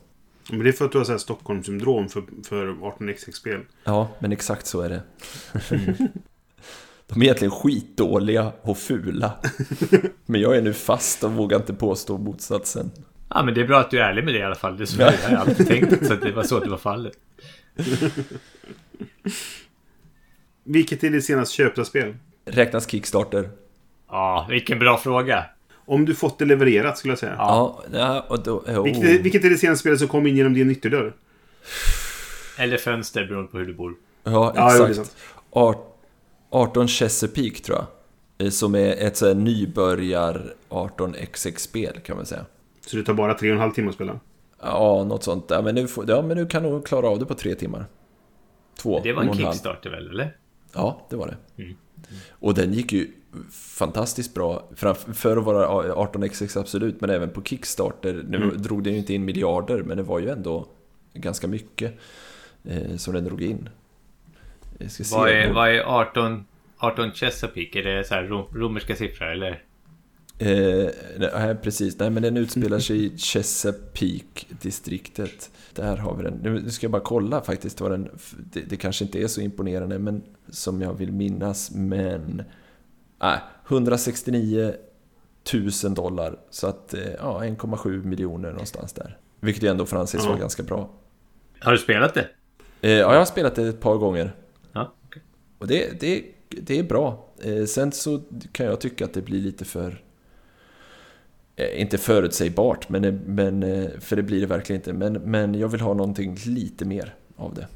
Men det är för att du har så här Stockholmssyndrom för, för 18xx-spel. Ja, men exakt så är det. De är egentligen skitdåliga och fula. Men jag är nu fast och vågar inte påstå motsatsen. Ja men det är bra att du är ärlig med det i alla fall. Det är så jag har alltid tänkt så att det var så att det var fallet. Vilket är ditt senast köpta spel? Räknas Kickstarter? Ja, vilken bra fråga. Om du fått det levererat skulle jag säga. Ja, ja och då... Oh. Vilket, är, vilket är det senaste spelet som kom in genom din ytterdörr? Eller fönster beroende på hur du bor. Ja, Ja, exakt. sant. Art- 18 Chesapeake tror jag. Eh, Som är ett så nybörjar 18xx-spel kan man säga. Så det tar bara tre och en halv timme att spela? Ja, något sånt. Ja, men nu, får, ja, men nu kan du klara av det på tre timmar. Två Det var en halv. Kickstarter väl, eller? Ja, det var det. Och den gick ju fantastiskt bra. För att vara 18xx absolut, men även på Kickstarter. Nu drog den ju inte in miljarder, men det var ju ändå ganska mycket eh, som den drog in. Jag ska se. Vad är, vad är 18, 18 Chesapeake? Är det så här rom, romerska siffror eller? Eh, nej, precis. Nej, men den utspelar sig i Chesapeake-distriktet. Där har vi den. Nu ska jag bara kolla faktiskt. Vad den, det, det kanske inte är så imponerande men, som jag vill minnas, men... Nej, 169 000 dollar. Så att, eh, ja, 1,7 miljoner någonstans där. Vilket ju ändå får anses vara ganska bra. Har du spelat det? Eh, ja, jag har spelat det ett par gånger. Ja, okej. Och det, det, det är bra. Eh, sen så kan jag tycka att det blir lite för... Inte förutsägbart, men, men, för det blir det verkligen inte. Men, men jag vill ha någonting lite mer av det.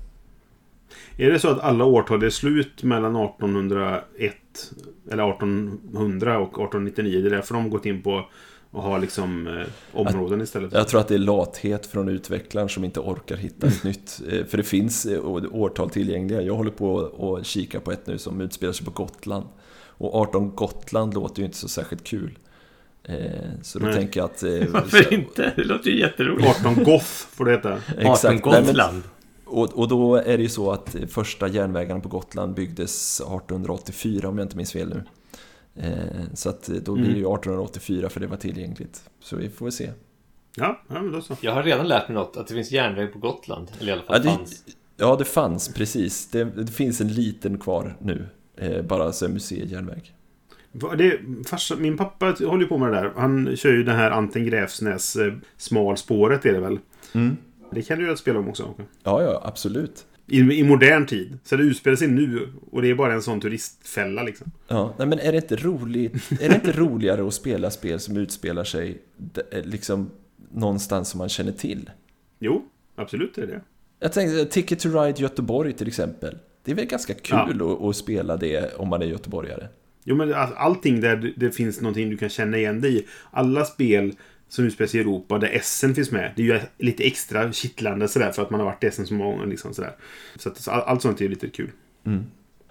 Är det så att alla årtal är slut mellan 1801 eller 1800 och 1899? Det är därför de gått in på att ha liksom eh, områden istället? Jag tror att det är lathet från utvecklaren som inte orkar hitta ett nytt. Eh, För det finns eh, årtal tillgängliga. Jag håller på att kika på ett nu som utspelar sig på Gotland. Och 18 Gotland låter ju inte så särskilt kul. Eh, Så då Nej. tänker jag att... Varför inte? Det låter ju jätteroligt. 18 Goth får det heta. 18 Exakt. Nej, men- Gotland. Och, och då är det ju så att första järnvägarna på Gotland byggdes 1884 om jag inte minns fel nu. Eh, så att då blir det ju 1884 för det var tillgängligt. Så vi får väl se. Ja, ja men då så. Jag har redan lärt mig något. Att det finns järnväg på Gotland. Eller i alla fall Ja, det, fanns. ja, det fanns precis. Det, det finns en liten kvar nu. Eh, bara som museijärnväg. Det, farsa, min pappa håller ju på med det där. Han kör ju den här Anten Gräfsnäs eh, smalspåret är det väl? Mm. Det kan du göra ett spel om också. Ja, ja, absolut. I, I modern tid. Så det utspelar sig nu. Och det är bara en sån turistfälla liksom. Ja, nej, men är det, inte roligt, är det inte roligare att spela spel som utspelar sig eh, liksom någonstans som man känner till? Jo, absolut är det. Jag tänkte Ticket to Ride Göteborg till exempel. Det är väl ganska kul att, att spela det om man är göteborgare. Jo, men all- allting där det- det finns någonting du kan känna igen dig i. Alla spel som utspelar sig i Europa där Essen finns med. Det är ju lite extra kittlande sådär för att man har varit i Essen så många gånger. Liksom, sådär. Så att, all- allt sånt är lite kul.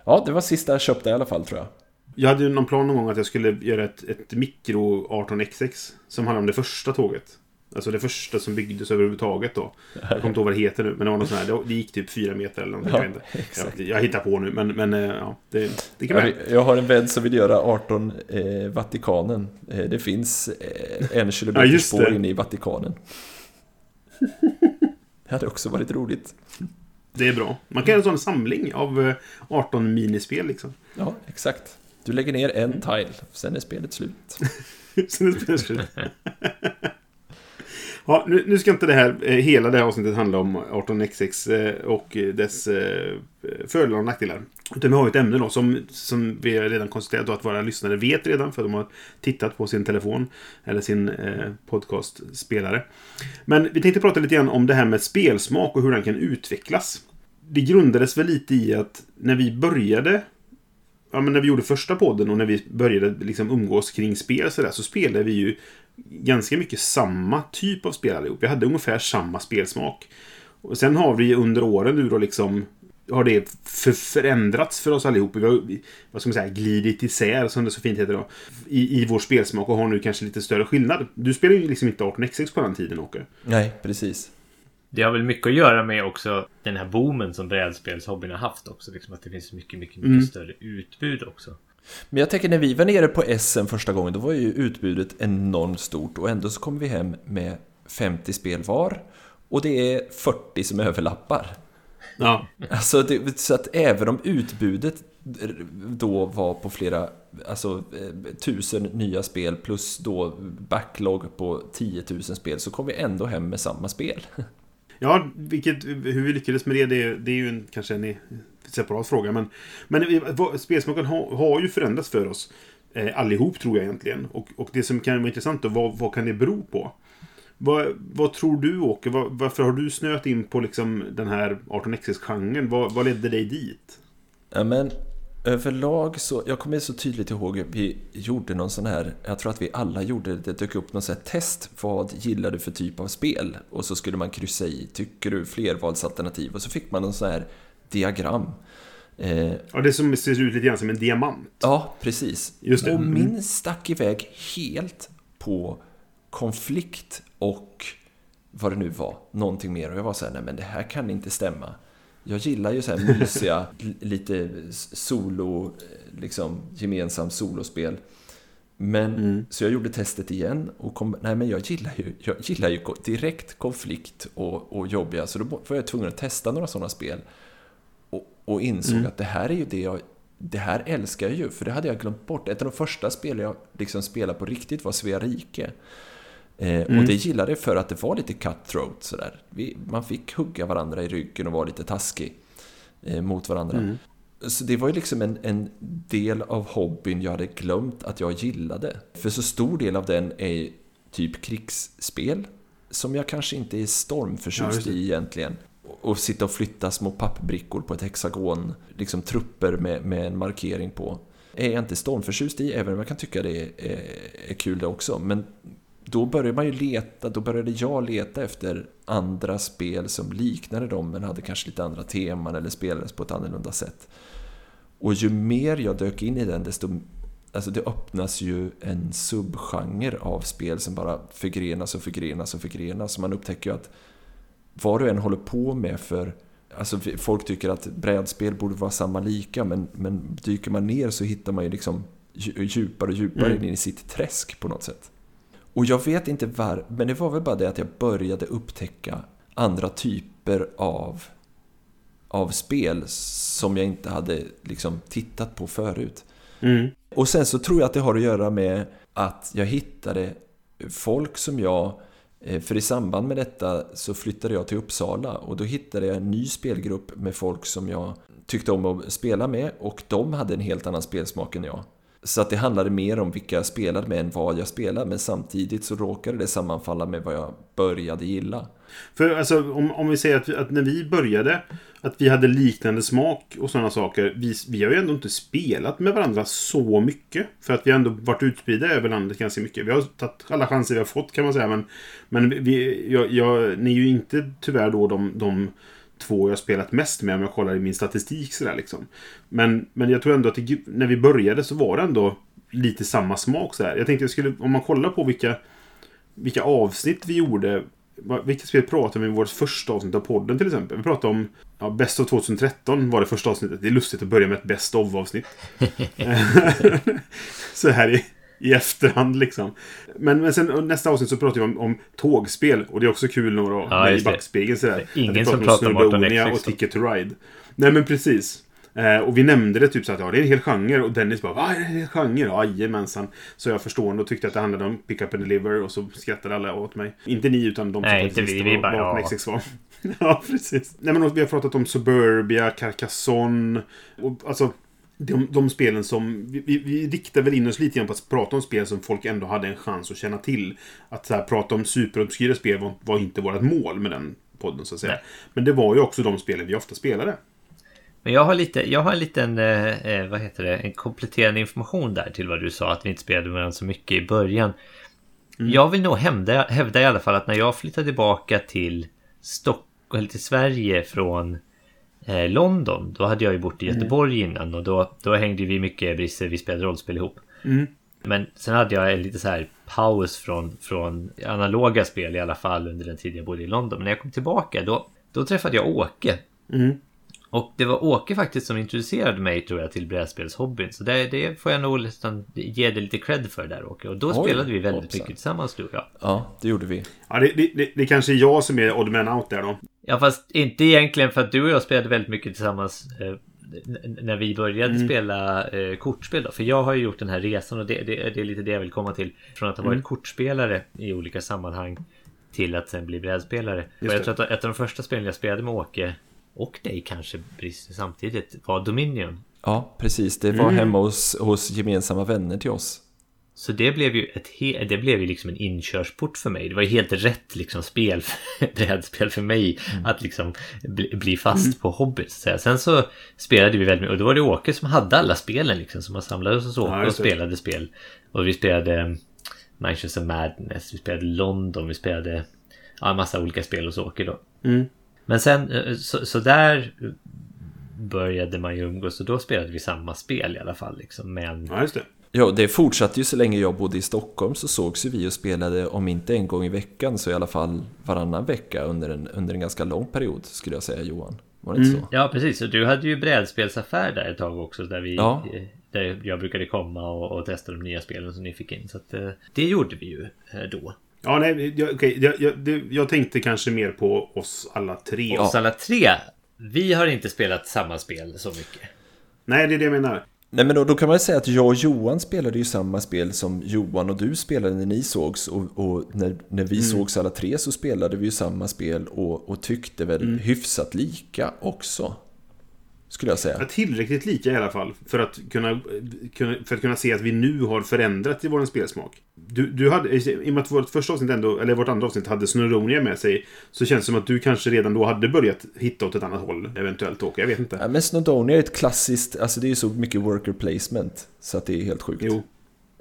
Ja, det var sista jag köpte i alla fall tror jag. Jag hade ju någon plan någon gång att jag skulle göra ett, ett mikro 18XX. Som handlar om det första tåget. Alltså det första som byggdes överhuvudtaget då. Jag kommer inte ihåg vad det heter nu. Men det var något sånt här. Det, gick typ fyra meter eller någonting. Ja, jag, inte. jag, jag hittar på nu. Men, men eh, ja, det, det kan Jag, vara. jag har en vän som vill göra 18 eh, Vatikanen. Eh, det finns eh, en Ja, kilometer just spår inne i Vatikanen. Det hade också varit roligt. Det är bra. Man kan göra en sån samling av eh, 18 minispel liksom. Ja, exakt. Du lägger ner en tile, sen är spelet slut. Sen är spelet slut. Ja, nu, nu ska inte det här, eh, hela det här avsnittet handla om 18xx eh, och dess eh, fördelar och nackdelar. Utan vi har ett ämne då som, som vi redan konstaterat att våra lyssnare vet redan för de har tittat på sin telefon eller sin eh, podcastspelare. Men vi tänkte prata lite grann om det här med spelsmak och hur den kan utvecklas. Det grundades väl lite i att när vi började ja, men när vi gjorde första podden och när vi började liksom umgås kring spel så, där, så spelade vi ju ganska mycket samma typ av spel allihop. Vi hade ungefär samma spelsmak. Och sen har vi under åren nu då liksom har det för förändrats för oss allihop. Vi har vad ska man säga, glidit isär, som det så fint heter då, i, i vår spelsmak och har nu kanske lite större skillnad. Du spelar ju liksom inte 18xx på den tiden, Åke. Nej, precis. Det har väl mycket att göra med också den här boomen som brädspelshobbyn har haft också. Liksom att det finns mycket, mycket, mycket Mm. större utbud också. Men jag tänker när vi var nere på SM första gången, då var ju utbudet enormt stort och ändå så kom vi hem med 50 spel var och det är 40 som överlappar. Ja. Alltså, det, så att även om utbudet då var på flera, alltså eh, tusen nya spel plus då backlog på 10 000 spel så kom vi ändå hem med samma spel. Ja, vilket, hur vi lyckades med det, det, det är ju en, kanske en separat fråga. Men, men eh, spelsmaken har, har ju förändrats för oss eh, allihop, tror jag egentligen. Och, och det som kan vara intressant då, vad, vad kan det bero på? Vad, vad tror du, Åke? Var, varför har du snöat in på liksom den här 18xx-genren? Vad, vad ledde dig dit? Ja, men överlag så, jag kommer så tydligt ihåg, vi gjorde någon sån här, jag tror att vi alla gjorde det, det dök upp någon sån här test, vad gillar du för typ av spel? Och så skulle man kryssa i, tycker du flervalsalternativ? Och så fick man någon sån här diagram. Eh, Ja, det som ser ut lite grann som en diamant. ja, precis. Just det. Och Mm. min stack iväg helt på konflikt och vad det nu var, någonting mer. Och jag var så här, nej men det här kan inte stämma. Jag gillar ju så här mysiga, lite solo, liksom gemensam solospel. Men, så jag gjorde testet igen och kom, nej men jag gillar ju, jag gillar ju direkt konflikt och, och jobbiga, så då var jag tvungen att testa några sådana spel. Och, insåg att det här är ju det jag, det här älskar jag ju, för det hade jag glömt bort. Ett av de första spel jag liksom spelade på riktigt var Svea Rike. Eh, Och det gillade jag för att det var lite cutthroat sådär. Vi, man fick hugga varandra i ryggen och vara lite taskig eh, mot varandra. Så det var ju liksom en, en del av hobbyn jag hade glömt att jag gillade. För så stor del av den är typ krigsspel. Som jag kanske inte är Ja, stormförtjust just det. i egentligen. Och sitta och flytta små pappbrickor på ett hexagon. Liksom trupper med, med en markering på. Är jag inte stormförtjust i, även om jag kan tycka det är, är, kul det också. Men då började man ju leta, då började jag leta efter andra spel som liknade dem men hade kanske lite andra teman eller spelades på ett annorlunda sätt. Och ju mer jag dök in i den desto Alltså det öppnas ju en subgenre av spel som bara förgrenas och förgrenas och förgrenas. Så man upptäcker ju att vad du än håller på med för... Alltså folk tycker att brädspel borde vara samma lika men, men dyker man ner så hittar man ju liksom dju- djupare och djupare Mm. in i sitt träsk på något sätt. Och jag vet inte var, men det var väl bara det att jag började upptäcka andra typer av, av spel som jag inte hade liksom tittat på förut. Mm. Och sen så tror jag att det har att göra med att jag hittade folk som jag Eh, för i samband med detta så flyttade jag till Uppsala och då hittade jag en ny spelgrupp med folk som jag tyckte om att spela med och de hade en helt annan spelsmak än jag. Så att det handlade mer om vilka jag spelade med än vad jag spelade men samtidigt så råkade det sammanfalla med vad jag började gilla. För alltså, om, om vi säger att, att när vi började, att vi hade liknande smak och sådana saker. Vi, vi har ju ändå inte spelat med varandra så mycket. För att vi har ändå varit utspridda över landet ganska mycket. Vi har tagit alla chanser vi har fått kan man säga. Men, men vi, jag, jag, ni är ju inte tyvärr då de, de två jag har spelat mest med om jag kollar i min statistik sådär liksom. Men, men jag tror ändå att det, när vi började så var det ändå lite samma smak så här. Jag tänkte jag skulle, om man kollar på vilka vilka avsnitt vi gjorde. Vilka spel pratade vi om i vårt första avsnitt av podden till exempel? Vi pratade om ja, Best of 2013 var det första avsnittet. Det är lustigt att börja med ett Best of avsnitt. så här i, i efterhand liksom. Men, men sen nästa avsnitt så pratar vi om, om tågspel. Och det är också kul några Ja, i backspegeln sådär. Ingen som pratar pratar om 18xx och Ticket to Ride. Nej men precis. Eh, och vi nämnde det typ så att ja, det är en hel genre. Och Dennis bara, vad är det en hel genre? Ja, jajamensan. Så jag förstående och tyckte att det handlade om Pick Up and Deliver. Och så skrattade alla åt mig. Inte ni, utan de som Nej, faktiskt inte vi, vi bara, vad ja. Var. ja, precis. Nej, men vi har pratat om Suburbia, Carcassonne. Och, alltså, de, de spelen som... Vi, vi, vi riktar väl in oss lite grann på att prata om spel som folk ändå hade en chans att känna till. Att så här, prata om superobskyra spel var, var inte vårt mål med den podden, så att säga. Nej. Men det var ju också de spelen vi ofta spelade. Men jag har, lite, jag har en liten, eh, eh, vad heter det, en kompletterande information där till vad du sa att vi inte spelade med varandra så mycket i början. Jag vill nog hävda, hävda i alla fall att när jag flyttade tillbaka till Stockholm, till Sverige från eh, London, då hade jag ju bott i Göteborg innan och då, då hängde vi mycket Brisse, vi spelade rollspel ihop. Mm. Men sen hade jag en lite så här paus från, från analoga spel i alla fall under den tid jag bodde i London. Men när jag kom tillbaka då, då träffade jag Åke. Mm. Och det var Åke faktiskt som introducerade mig tror jag till brädspelshobbyn. Så det, det får jag nog nästan ge dig lite cred för där Åke. Och då Oj, spelade vi väldigt hoppsan. mycket tillsammans du och jag. Ja, det gjorde vi. Ja, det, det, det, det kanske är jag som är odd man out där då. Ja fast inte egentligen för att du och jag spelade väldigt mycket tillsammans eh, när vi började spela eh, kortspel då. För jag har ju gjort den här resan och det, det, det är lite det jag vill komma till. Från att ha varit kortspelare i olika sammanhang till att sen bli brädspelare. Och jag tror att ett av de första spelen jag spelade med Åke och dig kanske samtidigt var Dominion. Ja, precis. Det var hemma hos, hos gemensamma vänner till oss. Så det blev ju ett he- det blev ju liksom en inkörsport för mig. Det var ju helt rätt liksom spel, brädspel för mig att liksom bli, bli fast på hobby. Så att säga. Sen så spelade vi väldigt mycket och då var det Åke som hade alla spelen liksom som man samlades hos Åke Ja, och spelade spel. Och vi spelade um, Manchester Madness, vi spelade London, vi spelade ja, en massa olika spel hos Åke då. Mm. Men sen eh, så, så där började man ju umgås och då spelade vi samma spel i alla fall liksom. Men Ja, just det. Ja, det fortsatte ju så länge jag bodde i Stockholm så sågs ju vi och spelade om inte en gång i veckan så i alla fall varannan vecka under en, under en ganska lång period skulle jag säga Johan. Var det inte så? Ja, precis. Och du hade ju brädspelsaffär där ett tag också. Där, vi, Ja. eh, där jag brukade komma och, och testa de nya spelen som ni fick in. Så att, eh, det gjorde vi ju eh, då. Ja, nej, jag, okej, jag, jag, det, jag tänkte kanske mer på oss alla tre. Oss alla tre, vi har inte spelat samma spel så mycket. Nej, det är det jag menar. Nej men då, då kan man säga att jag och Johan spelade ju samma spel som Johan och du spelade när ni sågs och, och när, när vi sågs alla tre så spelade vi ju samma spel och, och tyckte väl hyfsat lika också. Skulle jag säga. Ja, tillräckligt lika i alla fall. För att kunna, kunna, för att kunna se att vi nu har förändrat i vår spelsmak. Du, du hade, I och med att vårt första avsnitt ändå, eller vårt andra avsnitt hade Snurronia med sig. Så känns det som att du kanske redan då hade börjat hitta åt ett annat håll. Eventuellt Åke, jag vet inte. Ja, men Snowdonia är ett klassiskt, alltså det är ju så mycket worker placement så att det är helt sjukt. Jo.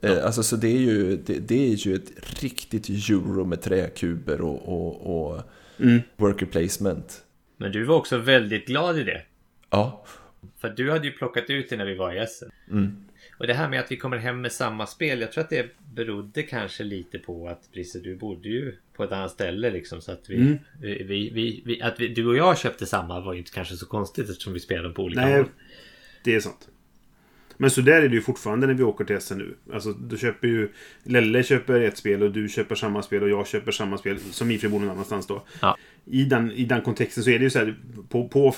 Eh, Alltså så det är ju, det, det är ju ett riktigt euro med träkuber och, och, och Mm. worker placement. Men du var också väldigt glad i det. Ja, För du hade ju plockat ut det när vi var i Essen. Mm. Och det här med att vi kommer hem med samma spel. Jag tror att det berodde kanske lite på att Brisse, du bodde ju på ett annat ställe liksom. Så att vi, Mm. vi, vi, vi, att du och jag köpte samma var ju inte kanske så konstigt eftersom vi spelade på olika Nej, håll. det är sant. Men så där är det ju fortfarande när vi åker till Essen nu. Alltså, du köper ju... Lelle köper ett spel och du köper samma spel och jag köper samma spel. Som i och bor någon annanstans då. Ja. I, den, I den kontexten så är det ju så här. På, på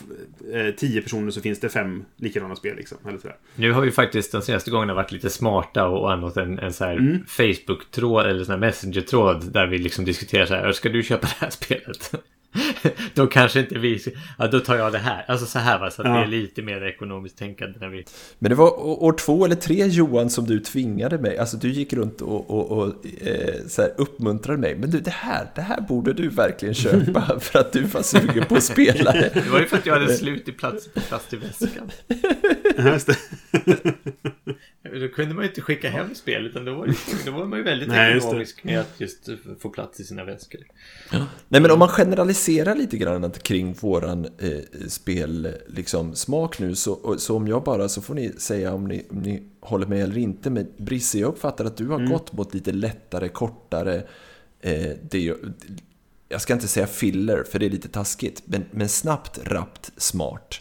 eh, tio personer så finns det fem likadana spel liksom. Eller så där. Nu har vi faktiskt de senaste gångerna varit lite smarta och använt en, en så här Mm. Facebook-tråd eller sån här Messenger-tråd där vi liksom diskuterar så här. Ska du köpa det här spelet? då kanske inte vi... Ja, då tar jag det här. Alltså så här va. Så att Ja. det är lite mer ekonomiskt tänkande när vi... men det var år två eller tre Johan som du tvingade mig, alltså du gick runt och, och, och eh, så här uppmuntrade mig. Men du, det här, det här borde du verkligen köpa för att du var sugen på att spela det. Det var ju för att jag hade slut i plats, plats i väskan. Ja, just det. Då kunde man ju inte skicka hem spel utan då var, då var man ju väldigt Nej, ekonomisk med att just få plats i sina väskor. Nej men om man generaliserar lite grann kring våran eh, spel liksom, smak nu så, så om jag bara så får ni säga om ni, om ni håller med eller inte. Men Brisse, jag uppfattar att du har gått mot lite lättare, kortare, eh, det, jag ska inte säga filler för det är lite taskigt, men, men snabbt, rappt, smart.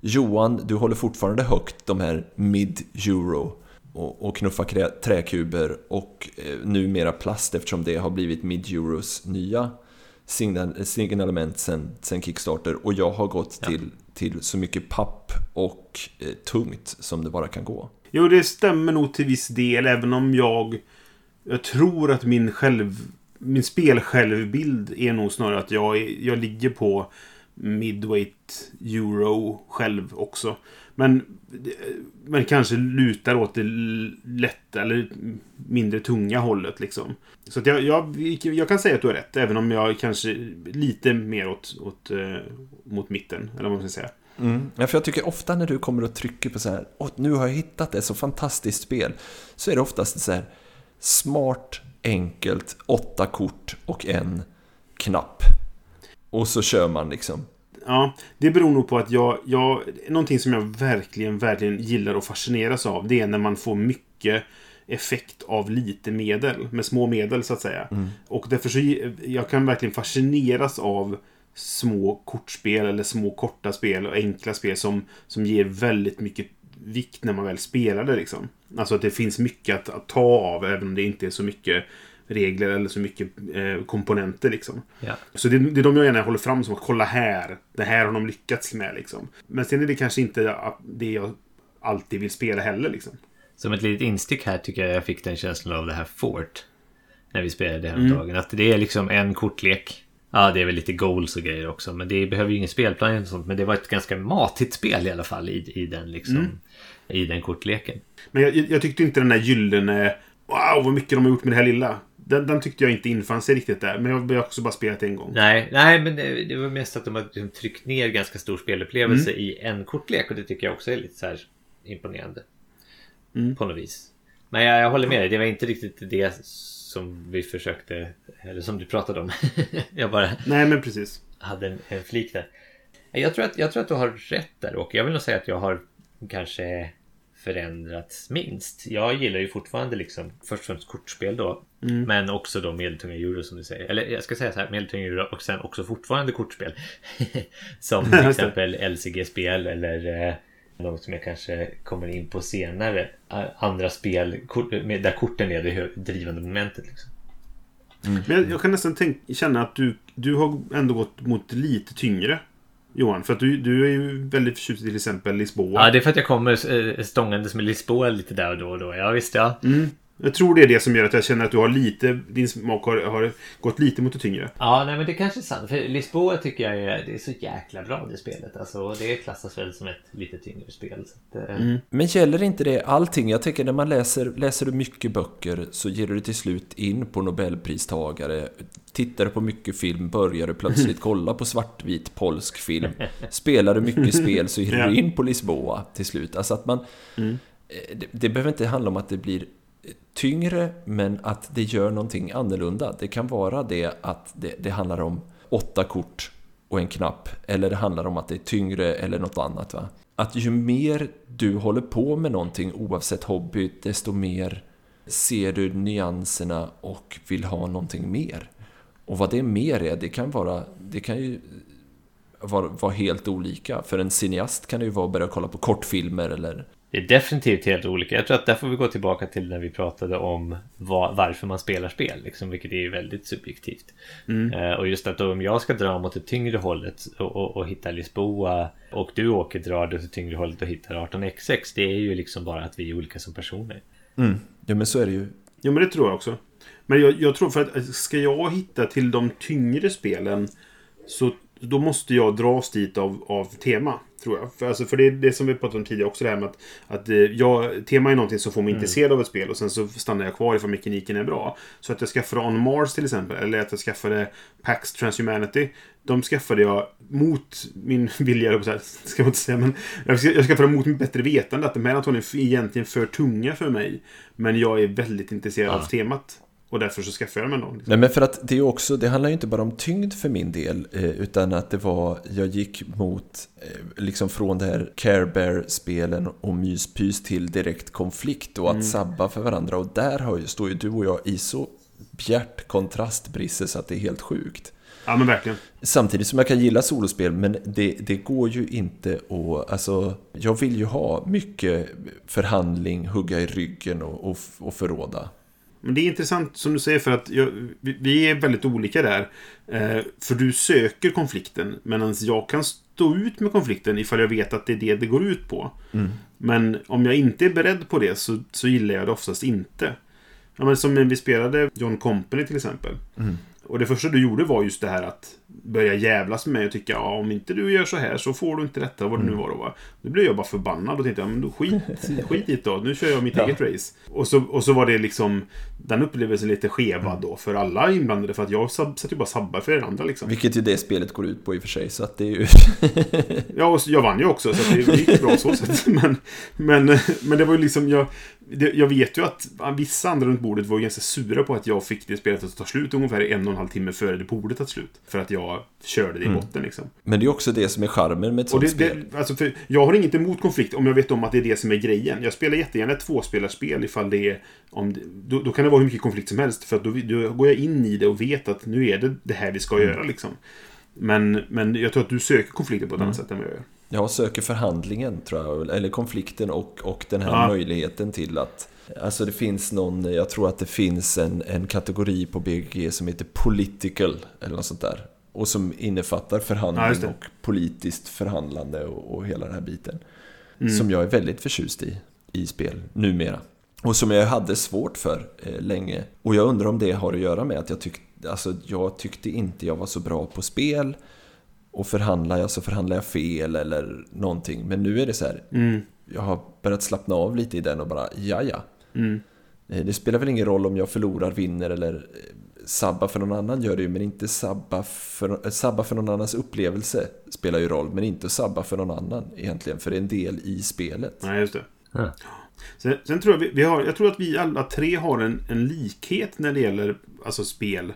Johan, du håller fortfarande högt de här mid-euro och, och knuffar krä, träkuber och eh, numera plast eftersom det har blivit mid-euros nya signal, signalement sen, sen Kickstarter och jag har gått till, till så mycket papp och eh, tungt som det bara kan gå. Jo, det stämmer nog till viss del, även om jag... Jag tror att min själv... Min spelsjälvbild är nog snarare att jag, jag ligger på midweight euro själv också. Men, men kanske lutar åt det lätta eller mindre tunga hållet liksom. Så att jag, jag, jag kan säga att du har rätt, även om jag kanske lite mer åt, åt eh, mot mitten, eller vad man ska säga. Mm. Ja, för jag tycker ofta när du kommer och trycker på så här, Åh, nu har jag hittat ett så fantastiskt spel, så är det oftast så här smart, enkelt, åtta kort och en knapp. Och så kör man liksom. Ja, det beror nog på att jag, jag... Någonting som jag verkligen, verkligen gillar och fascineras av, det är när man får mycket effekt av lite medel. Med små medel, så att säga. Mm. Och därför så... Jag kan verkligen fascineras av små kortspel eller små korta spel och enkla spel som, som ger väldigt mycket vikt när man väl spelar det. Liksom. Alltså att det finns mycket att, att ta av, även om det inte är så mycket regler eller så mycket eh, komponenter. Liksom. Ja. Så det, det är de jag gärna håller fram som att kolla här. Det här har de lyckats med. Liksom. Men sen är det kanske inte det jag alltid vill spela heller. Liksom. Som ett litet instick här tycker jag jag fick den känslan av det här Fort. När vi spelade häromdagen. Mm. Att det är liksom en kortlek. Ja, det är väl lite goals och grejer också. Men det behöver ju ingen spelplan eller sånt. Men det var ett ganska matigt spel i alla fall i, i den liksom. Mm. I den kortleken. Men jag, jag tyckte inte den där gyllene Wow, vad mycket de har gjort med det här lilla. Den, den tyckte jag inte infann sig riktigt där. Men jag har också bara spelat en gång. Nej, nej men det, det var mest att de har liksom tryckt ner ganska stor spelupplevelse mm. i en kortlek. Och det tycker jag också är lite så här imponerande. Mm. På något vis. Men jag, jag håller med dig. Det var inte riktigt det som vi försökte. Eller som du pratade om. jag bara... Nej, men precis. Hade en, en flik där. Jag tror, att, jag tror att du har rätt där och jag vill nog säga att jag har kanske förändrats minst. Jag gillar ju fortfarande liksom först och främst kortspel då. Mm. Men också då medeltunga euro som du säger. Eller jag ska säga så här, medeltunga euro och sen också fortfarande kortspel. som till exempel LCG-spel eller eh, något som jag kanske kommer in på senare. Andra spel kort, med, där korten är det drivande momentet. Liksom. Mm. Men jag, jag, kan nästan tänk, känna att du, du har ändå gått mot lite tyngre. Johan, för att du, du är ju väldigt förtjust i till exempel Lisboa. Ja, det är för att jag kommer eh, stångandes med Lisboa lite där och då och då. Ja, visst ja. Mm. Jag tror det är det som gör att jag känner att du har lite, din smak har, har gått lite mot det tyngre. Ja, nej men det kanske är sant. För Lisboa tycker jag är, det är så jäkla bra det spelet. Alltså, det klassas väl som ett lite tyngre spel. Så att, eh. mm. Men gäller inte det allting? Jag tycker när man läser, läser du mycket böcker så ger du till slut in på Nobelpristagare. Tittar du på mycket film börjar du plötsligt kolla på svartvit polsk film. Spelar du mycket spel så ger du in på Lisboa till slut. Alltså att man... Mm. Eh, det, det behöver inte handla om att det blir tyngre men att det gör någonting annorlunda. Det kan vara det att det, det, handlar om åtta kort och en knapp eller det handlar om att det är tyngre eller något annat. Va? Att ju mer du håller på med någonting oavsett hobby desto mer ser du nyanserna och vill ha någonting mer. Och vad det mer är, det kan vara, det kan ju vara, vara helt olika. För en cineast kan det ju vara att börja kolla på kortfilmer eller det är definitivt helt olika. Jag tror att där får vi gå tillbaka till när vi pratade om var, varför man spelar spel, liksom, vilket är väldigt subjektivt. Mm. Uh, och just att om jag ska dra mot det tyngre hållet och, och, och hitta Lisboa och du åker drar det tyngre hållet och hittar 18xx, det är ju liksom bara att vi är olika som personer. Mm. Ja, men så är det ju. Jo, men det tror jag också. Men jag, jag tror för att ska jag hitta till de tyngre spelen så då måste jag dras dit av, av tema. Tror jag. För, alltså, för det är det som vi pratade om tidigare också. Det här med att, att eh, jag, tema är någonting som får mig mm. intresserad av ett spel. Och sen så stannar jag kvar ifall mekaniken är bra. Så att jag skaffade On Mars till exempel. Eller att jag skaffade Pax Transhumanity. De skaffade jag mot min vilja. Så här, ska man inte säga. Men jag skaffade mot mitt bättre vetande. Att de här antagligen är egentligen för tunga för mig. Men jag är väldigt intresserad ja. av temat. Och därför så skaffade jag mig någon. Liksom. Nej men för att det är också, det handlar ju inte bara om tyngd för min del. Eh, utan att det var, jag gick mot, eh, liksom från det här Care Bear-spelen och myspys till direkt konflikt och att mm. sabba för varandra. Och där har ju, står ju du och jag i så bjärt kontrast Brisse så att det är helt sjukt. Ja men verkligen. Samtidigt som jag kan gilla solospel men det, det går ju inte att... Alltså, jag vill ju ha mycket förhandling, hugga i ryggen och, och, och förråda. Men det är intressant som du säger för att jag, vi, är väldigt olika där. Eh, för du söker konflikten medan jag kan stå ut med konflikten ifall jag vet att det är det det går ut på. Men om jag inte är beredd på det så, så gillar jag det oftast inte. Ja, men som vi spelade John Company till exempel. Och det första du gjorde var just det här att börja jävlas med mig och tycka ja, om inte du gör så här så får du inte detta, vad det nu var då va. Då blev jag bara förbannad och tänkte ja, men då skit, skit i det då, nu kör jag mitt Ja. eget race. Och så, och så var det liksom den upplevelsen lite skevad då för alla inblandade för att jag satt ju bara och sabbade för er andra liksom. Vilket ju det spelet går ut på i och för sig, så att det är ju... Ja, och jag vann ju också så det gick bra så sätt. Men, men, men det var ju liksom, jag, det, jag vet ju att vissa andra runt bordet var ganska sura på att jag fick det spelet att ta slut ungefär en och en halv timme före det borde ta slut. För att jag körde det i botten liksom. Men det är också det som är charmen med ett sånt spel. det, alltså för jag har inget emot konflikt om jag vet om att det är det som är grejen. Jag spelar jättegärna ett tvåspelarspel ifall det är... Om det, då, då kan det vara hur mycket konflikt som helst. För då, då går jag in i det och vet att nu är det det här vi ska göra liksom. Men, men jag tror att du söker konflikter på ett annat sätt än vad jag gör. Jag söker förhandlingen, tror jag. Eller konflikten och, och den här Ja. möjligheten till att... Alltså det finns någon, jag tror att det finns en, en kategori på BGG som heter political, eller något sånt där. Och som innefattar Ja, förhandling det. och politiskt förhandlande och, och hela den här biten. Mm. Som jag är väldigt förtjust i, i spel, numera. Och som jag hade svårt för eh, länge. Och jag undrar om det har att göra med att jag tyckte, alltså jag tyckte inte jag var så bra på spel. Och förhandlar jag så förhandlar jag fel eller någonting. Men nu är det så här, Mm. jag har börjat slappna av lite i den och bara, ja ja. Mm. Eh, Det spelar väl ingen roll om jag förlorar, vinner eller sabbar för någon annan gör det ju, men inte sabba för, eh, sabba för någon annans upplevelse spelar ju roll, men inte sabba för någon annan egentligen, för det är en del i spelet. Nej, just det. Ja. Sen, sen tror jag vi, vi har, jag tror att vi alla tre har en, en likhet när det gäller alltså spel.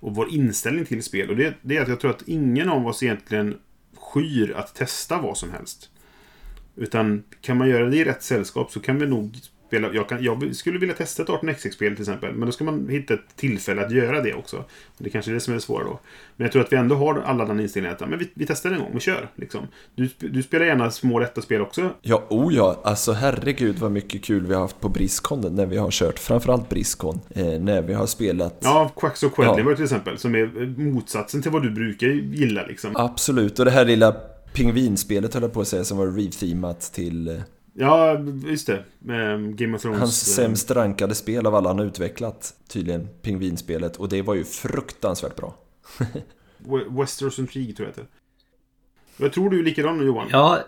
Och vår inställning till spel. Och det, det är att jag tror att ingen av oss egentligen skyr att testa vad som helst. Utan kan man göra det i rätt sällskap så kan vi nog spela... Jag, kan, jag skulle vilja testa ett 18xx-spel till exempel. Men då ska man hitta ett tillfälle att göra det också. Det kanske är det som är det svåra då. Men jag tror att vi ändå har alla den inställningen att men vi, vi testar en gång, vi kör. Liksom. Du, du spelar gärna små lätta spel också. Ja, oh ja, alltså herregud vad mycket kul vi har haft på Briskon när vi har kört, framförallt Briskon, eh, när vi har spelat Ja, Quacks och Quedlinburg Ja. till exempel. Som är motsatsen till vad du brukar gilla liksom. Absolut, och det här lilla pingvinspelet höll jag på att säga som var rethemat till eh, Ja, just det. Med Game of Thrones. hans eh, sämst rankade spel av alla han har utvecklat. Tydligen pingvinspelet, och det var ju fruktansvärt bra. We- Westeros Intrigue tror jag det heter. Jag tror du är likadan Johan. Ja,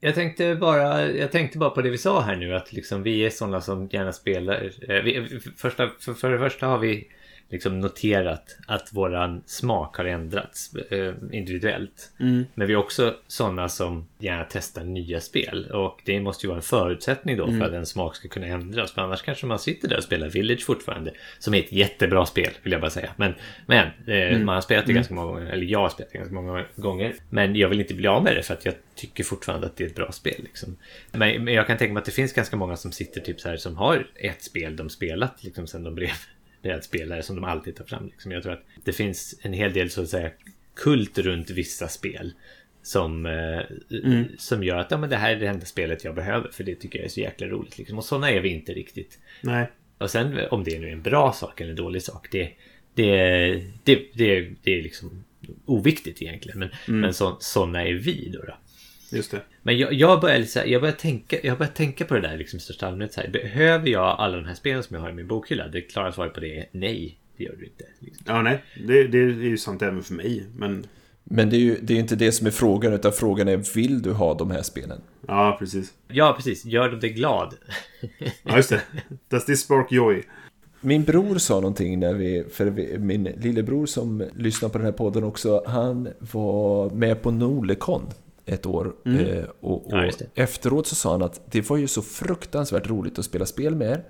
jag tänkte bara, jag tänkte bara på det vi sa här nu att liksom vi är sådana som gärna spelar. eh, Vi, första, för, för det första har vi liksom noterat att våran smak har ändrats eh, individuellt. Mm. Men vi är också sådana som gärna testar nya spel. Och det måste ju vara en förutsättning då för att en smak ska kunna ändras. För annars kanske man sitter där och spelar Village fortfarande. Som är ett jättebra spel, vill jag bara säga. Men, men eh, man har spelat det ganska många gånger. Eller jag har spelat det ganska många gånger. Men jag vill inte bli av med det för att jag tycker fortfarande att det är ett bra spel. Liksom. Men, men jag kan tänka mig att det finns ganska många som sitter typ så här som har ett spel de spelat liksom sen de blev brädspelare som de alltid tar fram. Liksom. Jag tror att det finns en hel del så att säga kult runt vissa spel. Som, eh, som gör att ja, men det här är det enda spelet jag behöver för det tycker jag är så jäkla roligt. Liksom. Och sådana är vi inte riktigt. Nej. Och sen om det nu är en bra sak eller en dålig sak, det, det, det, det, det är liksom oviktigt egentligen. Men, men så, sådana är vi då. då. Just det. Men jag, jag, börjar, jag, börjar tänka, jag börjar tänka på det där liksom, i största allmänhet. Så här, behöver jag alla de här spelen som jag har i min bokhylla? Det klara svaret på det är nej. Det gör du inte. Liksom. Ja, nej. Det, det är ju sant även för mig. Men Men det är ju det är inte det som är frågan, utan frågan är vill du ha de här spelen? ja, precis. Ja, precis. Gör de dig glad? Ja, just det. Does this spark joy? Min bror sa någonting när vi, för vi, min lillebror som lyssnar på den här podden också, han var med på Nolekon ett år. Eh, och och Ja, efteråt så sa han att det var ju så fruktansvärt roligt att spela spel med er.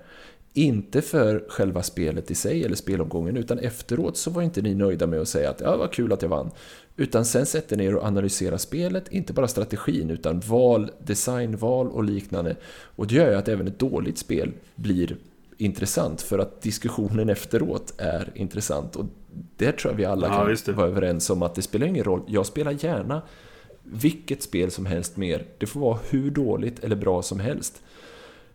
Inte för själva spelet i sig eller spelomgången, utan efteråt så var inte ni nöjda med att säga att ja, vad kul att jag vann. Utan sen sätter ni er och analyserar spelet, inte bara strategin, utan val, designval och liknande. Och det gör ju att även ett dåligt spel blir intressant för att diskussionen efteråt är intressant och det tror jag vi alla Ja, kan det. vara överens om att det spelar ingen roll. Jag spelar gärna vilket spel som helst mer. Det får vara hur dåligt eller bra som helst.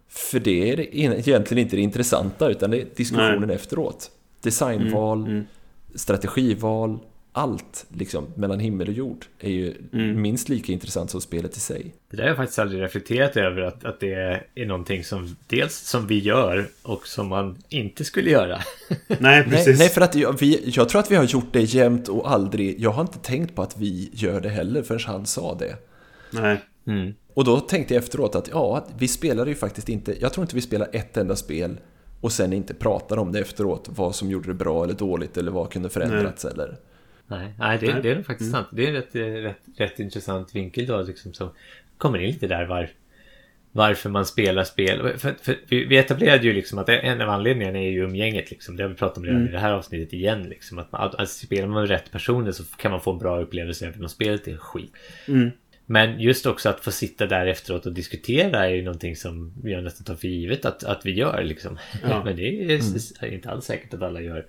För det är egentligen inte det intressanta utan det är diskussionen Nej. efteråt. Designval, mm, mm. strategival, allt liksom mellan himmel och jord är ju mm. minst lika intressant som spelet i sig. Det där har jag faktiskt aldrig reflekterat över att, att det är någonting som dels som vi gör och som man inte skulle göra. Nej, precis. Nej, nej för att jag, vi, jag tror att vi har gjort det jämt och aldrig. Jag har inte tänkt på att vi gör det heller förrän han sa det. Nej. Mm. Och då tänkte jag efteråt att ja, vi spelade ju faktiskt inte, jag tror inte vi spelar ett enda spel och sen inte pratar om det efteråt, vad som gjorde det bra eller dåligt eller vad kunde förändrats Nej. eller... Nej, nej, det, det är nog faktiskt mm. sant. Det är en rätt, rätt, rätt intressant vinkel då liksom som kommer in lite där var, varför man spelar spel. För, för, vi etablerade ju liksom att en av anledningarna är ju umgänget liksom. Det har vi pratat om redan mm. i det här avsnittet igen liksom. Att, att, att spelar man med rätt personer så kan man få en bra upplevelse även om spelet är skit. Mm. Men just också att få sitta där efteråt och diskutera är ju någonting som jag nästan tar för givet att, att vi gör liksom. Ja. men det är mm. inte alls säkert att alla gör.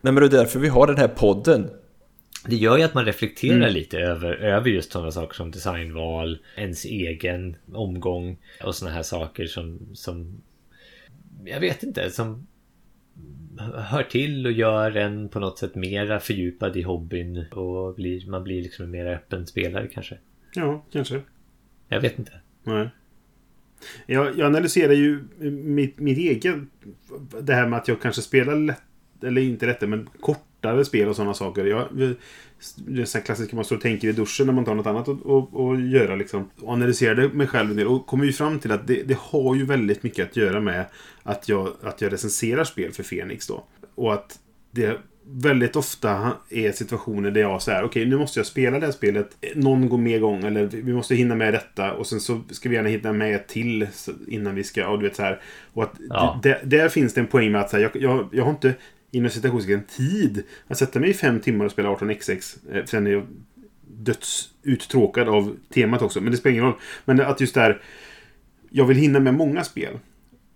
Nej men det är därför vi har den här podden. Det gör ju att man reflekterar mm. lite över, över just sådana saker som designval, ens egen omgång och sådana här saker som, som jag vet inte, som hör till och gör en på något sätt mera fördjupad i hobbyn och blir, man blir liksom en mer öppen spelare kanske. Ja, kanske. Jag vet inte. Nej. Jag, jag analyserar ju mitt, mitt eget... Det här med att jag kanske spelar lätt... Eller inte lättare, men kortare spel och sådana saker. Jag, det är så klassiskt man står och tänker i duschen när man tar något annat att och, och göra. Liksom. Och analyserade mig själv en del. Och kommer ju fram till att det, det, har ju väldigt mycket att göra med att jag, att jag recenserar spel för Fenix då. Och att det väldigt ofta är situationer där jag säger okej okay, nu måste jag spela det här spelet någon går med gång eller vi måste hinna med detta och sen så ska vi gärna hinna med ett till innan vi ska, och du vet så här. Och att ja. där finns det en poäng med att så här, jag, jag, jag har inte inom citationstecken tid att sätta mig i fem timmar och spela 18xx. Sen eh, är jag dödsuttråkad av temat också, men det spelar ingen roll. Men att just där jag vill hinna med många spel.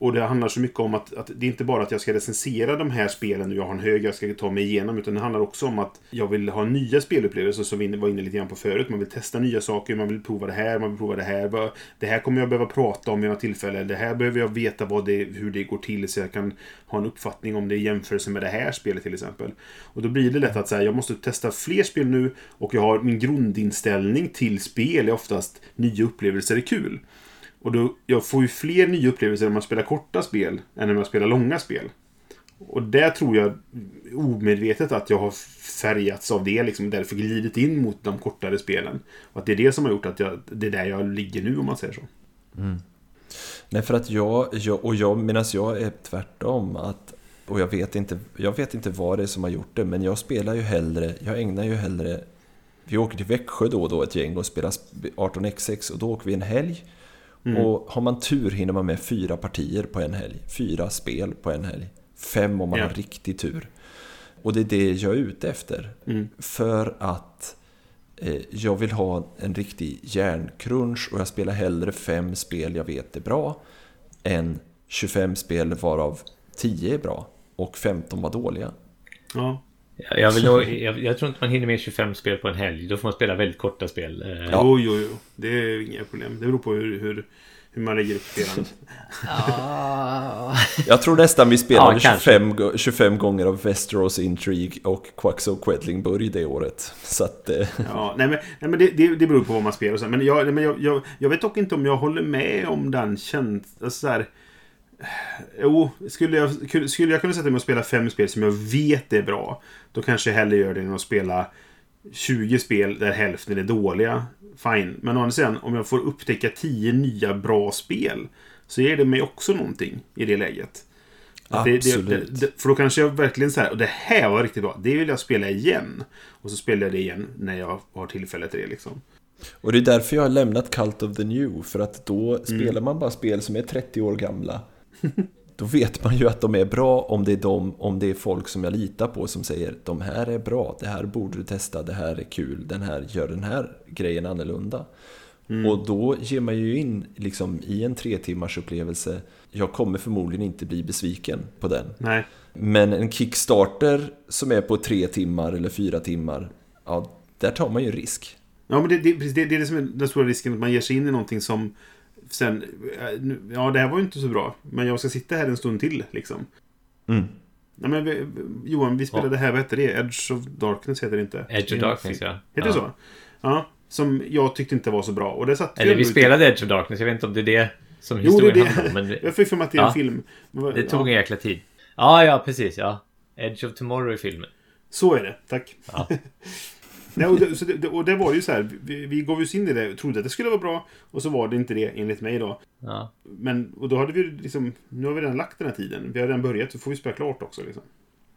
Och det handlar så mycket om att, att det är inte bara att jag ska recensera de här spelen och jag har en hög jag ska ta mig igenom. Utan det handlar också om att jag vill ha nya spelupplevelser som vi var inne lite grann på förut. Man vill testa nya saker, man vill prova det här, man vill prova det här. Det här kommer jag behöva prata om vid något tillfälle. Det här behöver jag veta vad det, hur det går till så jag kan ha en uppfattning om det i jämförelse med det här spelet till exempel. Och då blir det lätt att säga jag måste testa fler spel nu och jag har min grundinställning till spel är oftast nya upplevelser är kul. Och då, jag får ju fler nya upplevelser när man spelar korta spel än när man spelar långa spel. Och där tror jag omedvetet att jag har färgats av det. Liksom, därför glidit in mot de kortare spelen. Och att det är det som har gjort att jag, det är där jag ligger nu om man säger så. Mm. Nej, för att jag, jag och jag medan jag är tvärtom. Att, och jag vet, inte, jag vet inte vad det är som har gjort det, men jag spelar ju hellre, jag ägnar ju hellre vi åker till Växjö då och då ett gäng och spelar 18xx och då åker vi en helg. Mm. Och har man tur hinner man med fyra partier på en helg. Fyra spel på en helg. Fem om man ja. har riktig tur. Och det är det jag är ute efter. Mm. För att eh, jag vill ha en riktig hjärnkrunch och jag spelar hellre fem spel jag vet är bra än 25 spel varav 10 är bra och 15 var dåliga. Ja. Jag, vill nog, jag, jag, tror inte man hinner med 25 spel på en helg. Då får man spela väldigt korta spel. Eh, ja. Jo, jo, jo. Det är inga problem. Det beror på hur, hur, hur man lägger upp spelandet. jag tror nästan vi spelade ja, 25, 25 gånger av Westeros Intrigue och Quaxo Quedlingburg det året. Så att, eh. ja, nej men, nej, men det, det, det beror på vad man spelar. Men, jag, men jag, jag, jag vet dock inte om jag håller med om den känslan. Alltså Jo, skulle jag, skulle jag kunna sätta mig och spela fem spel som jag vet är bra. Då kanske jag hellre gör det än att spela 20 spel där hälften är dåliga. Fine. Men å andra sidan, om jag får upptäcka 10 nya bra spel. Så ger det mig också någonting i det läget. Absolut. Det, det, det, för då kanske jag verkligen så här, och det här var riktigt bra. Det vill jag spela igen. Och så spelar jag det igen när jag har tillfälle till det liksom. Och det är därför jag har lämnat Cult of the New. För att då mm. spelar man bara spel som är 30 år gamla. Då vet man ju att de är bra om det är, de, om det är folk som jag litar på som säger de här är bra, det här borde du testa, det här är kul, den här gör den här grejen annorlunda. Mm. Och då ger man ju in liksom, i en tre timmars upplevelse. Jag kommer förmodligen inte bli besviken på den. Nej. Men en Kickstarter som är på tre timmar eller fyra timmar, ja, där tar man ju risk. Ja, men det, det, det, det är det som är den stora risken, att man ger sig in i någonting som sen... eh, Ja, det här var ju inte så bra. Men jag ska sitta här en stund till, liksom. Mm. Nej, men vi, Johan, vi spelade här, vad hette det? Edge of Darkness heter det inte? Edge of Darkness ja. Heter det så? Ja. Som jag tyckte inte var så bra. Och det satt Eller vi spelade Edge of Darkness. Jag vet inte om det är det som Jo, det historien handlar om. Men Jag fick för mig att det är en Ja. film. Det tog ja. en jäkla tid. Ja, ja, precis. Ja. Edge of Tomorrow i filmen. Så är det, tack. Nej, och, det, så det, och det var ju så här, vi, vi gav oss in i det och trodde att det skulle vara bra. Och så var det inte det, enligt mig då. Ja. Men, och då hade vi liksom, nu har vi redan lagt den här tiden. Vi har redan börjat, så får vi spela klart också liksom.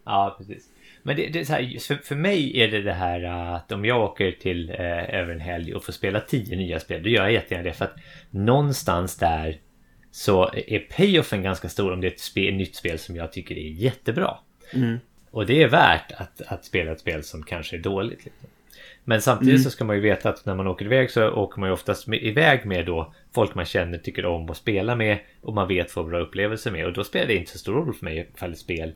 Ja, precis. Men det, det är så här, för, för mig är det det här att om jag åker till eh, över en helg och får spela tio nya spel, då gör jag jättegärna det. För att någonstans där så är payoffen ganska stor om det är ett spel, nytt spel som jag tycker är jättebra. Mm. Och det är värt att, att spela ett spel som kanske är dåligt. Liksom. Men samtidigt så ska man ju veta att när man åker iväg så åker man ju oftast med, iväg med då folk man känner, tycker om att spela med och man vet får bra upplevelser med. Och då spelar det inte så stor roll för mig ifall ett spel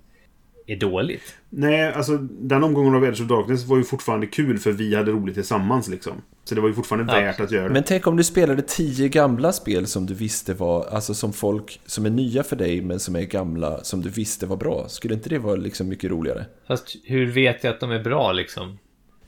är dåligt. Nej, alltså den omgången av Edge of Darkness var ju fortfarande kul för vi hade roligt tillsammans liksom. Så det var ju fortfarande Ja. värt att göra det. Men tänk om du spelade tio gamla spel som du visste var, alltså som folk som är nya för dig men som är gamla, som du visste var bra. Skulle inte det vara liksom mycket roligare? Fast hur vet jag att de är bra liksom?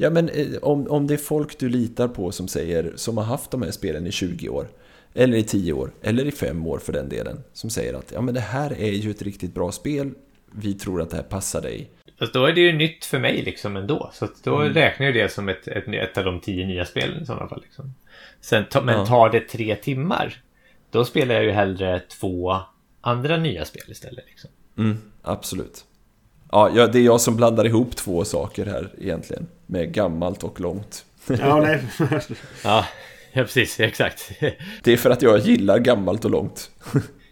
Ja men eh, om, om det är folk du litar på som säger, som har haft de här spelen i 20 år, eller i 10 år, eller i 5 år för den delen, som säger att ja men det här är ju ett riktigt bra spel, vi tror att det här passar dig. Fast då är det ju nytt för mig liksom ändå. Så då räknar jag det som ett, ett, ett av de tio nya spelen i sådana fall. Liksom. Sen, ta, men tar det tre timmar, då spelar jag ju hellre två andra nya spel istället. Liksom. Mm, absolut. Ja, det är jag som blandar ihop två saker här egentligen, med gammalt och långt. Ja, nej. Ja, ja precis, exakt. Det är för att jag gillar gammalt och långt.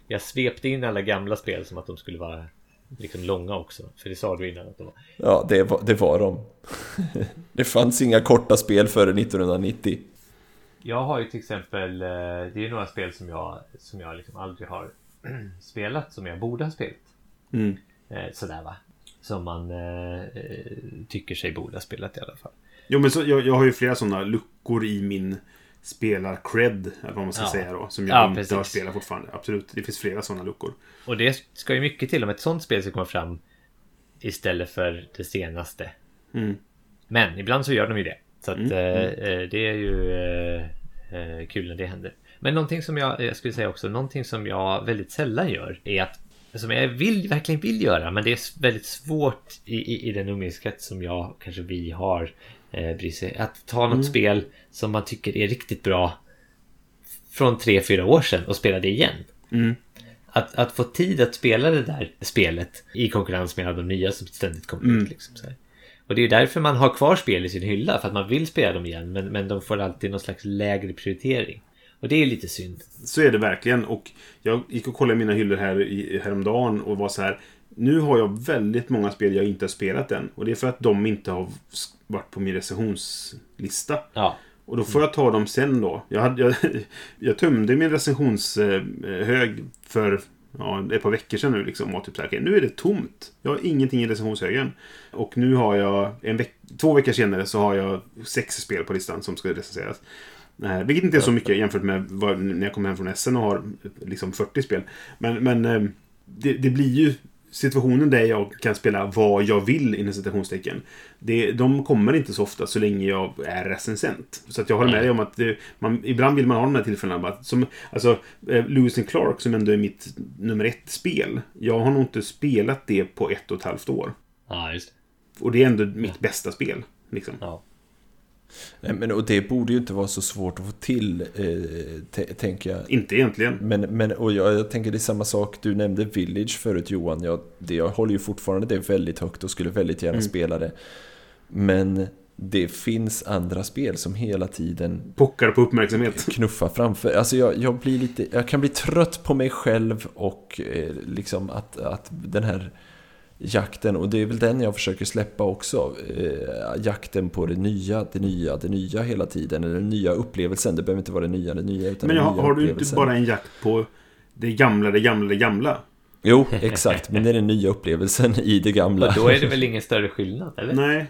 Jag svepte in alla gamla spel som att de skulle vara liksom långa också. För det sa du innan att de var. Ja, det var, det var de. Det fanns inga korta spel före 1990. Jag har ju till exempel, eh, det är några spel som jag, som jag liksom aldrig har spelat, som jag borde ha spelat. Mm. Eh, Sådär va. Som man eh, tycker sig borde ha spelat i alla fall. Jo, men så, jag, jag har ju flera sådana luckor i min spelar-cred, eller vad man ska Ja. säga då. Som jag Ja, inte precis. har spelat fortfarande. Absolut, det finns flera sådana luckor. Och det ska ju mycket till om ett sånt spel ska komma fram istället för det senaste. Mm. Men ibland så gör de ju det. Så att Mm, eh, eh, det är ju eh, eh, kul när det händer. Men någonting som jag, jag skulle säga också, någonting som jag väldigt sällan gör är att som jag vill, verkligen vill göra, men det är väldigt svårt i, i, i den umgängeskrets som jag, kanske vi har, eh, sig, att ta något spel som man tycker är riktigt bra från tre fyra år sedan och spela det igen. Mm. Att, att få tid att spela det där spelet i konkurrens med alla de nya som ständigt kommer Mm. ut. Liksom, så här. Och det är därför man har kvar spel i sin hylla, för att man vill spela dem igen, men, men de får alltid någon slags lägre prioritering. Och det är lite synd. Så är det verkligen. Och jag gick och kollade mina hyllor här i, häromdagen och var så här. Nu har jag väldigt många spel jag inte har spelat än. Och det är för att de inte har varit på min recensionslista. Ja, Och då får jag ta dem sen då. Jag, hade, jag, jag tömde min recensionshög för ja, ett par veckor sedan nu. Liksom, och typ så här, okej, nu är det tomt. Jag har ingenting i recensionshögen. Och nu har jag, en veck, två veckor senare så har jag sex spel på listan som ska recenseras. Eh, vilket inte är så mycket jämfört med vad, när jag kommer hem från Essen och har liksom 40 spel. Men, men eh, det, det blir ju situationen där jag kan spela vad jag vill inom citationstecken. Det, de kommer inte så ofta så länge jag är recensent. Så att jag håller med dig om att det, man, ibland vill man ha de här tillfällena. Bara, som, alltså, eh, Lewis and Clark som ändå är mitt nummer ett-spel. Jag har nog inte spelat det på ett och ett halvt år. ja just det. Och det är ändå mitt bästa spel. Liksom. Ja. Nej, men, och det borde ju inte vara så svårt att få till, eh, tänker jag. Inte egentligen. Men, men och jag, jag tänker det är samma sak, du nämnde Village förut Johan. Jag, det, jag håller ju fortfarande det väldigt högt och skulle väldigt gärna spela det. Men det finns andra spel som hela tiden Pockar på uppmärksamhet. knuffar framför. Alltså jag, jag blir lite, jag kan bli trött på mig själv och eh, liksom att, att den här jakten, och det är väl den jag försöker släppa också. Eh, jakten på det nya, det nya, det nya hela tiden. Eller den nya upplevelsen. Det behöver inte vara det nya, det nya. Utan Men jag, nya har du inte bara en jakt på det gamla, det gamla, det gamla? Jo, exakt. Men det är den nya upplevelsen i det gamla. Och då är det väl ingen större skillnad, eller? Nej.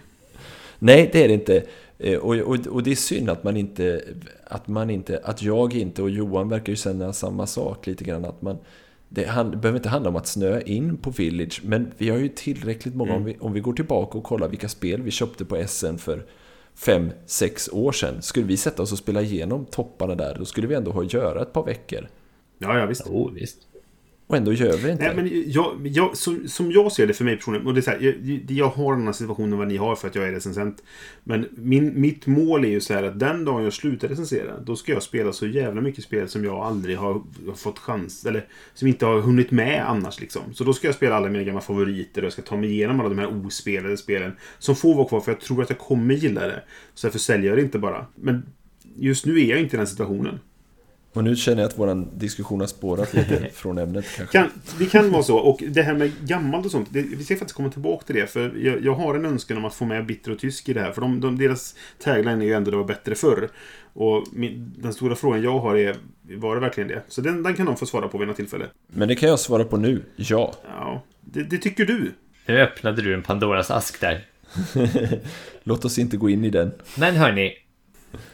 Nej, det är det inte. Eh, Och, och, och det är synd att man inte, att man inte, att jag inte och Johan verkar ju känna samma sak lite grann. Att man, det, han, det behöver inte handla om att snöa in på Village, men vi har ju tillräckligt många, om, vi, om vi går tillbaka och kollar vilka spel vi köpte på SN för fem, sex år sedan. Skulle vi sätta oss och spela igenom topparna där, då skulle vi ändå ha att göra ett par veckor. Ja, ja visst. Jo, visst. Och ändå gör vi inte Nej, men jag, jag, som, som jag ser det för mig personligen, och det är så här, jag, jag har en annan situation än vad ni har för att jag är recensent. Men min, mitt mål är ju så här att den dagen jag slutar recensera, då ska jag spela så jävla mycket spel som jag aldrig har, har fått chans, eller som inte har hunnit med annars liksom. Så då ska jag spela alla mina gamla favoriter och jag ska ta mig igenom alla de här ospelade spelen. Som får vara kvar, för jag tror att jag kommer gilla det. Så därför säljer jag det inte bara. Men just nu är jag inte i den situationen. Och nu känner jag att vår diskussion har spårat lite från ämnet kanske. Kan, det kan vara så. Och det här med gammalt och sånt. Det, vi ska faktiskt komma tillbaka till det. För jag, jag har en önskan om att få med bitter och tysk i det här. För de, de, deras tagline är ju ändå det var bättre förr. Och min, den stora frågan jag har är, var det verkligen det? Så den, den kan de få svara på vid något tillfälle. Men det kan jag svara på nu, ja. Ja, det, det tycker du. Nu öppnade du en Pandoras ask där. Låt oss inte gå in i den. Men hörni,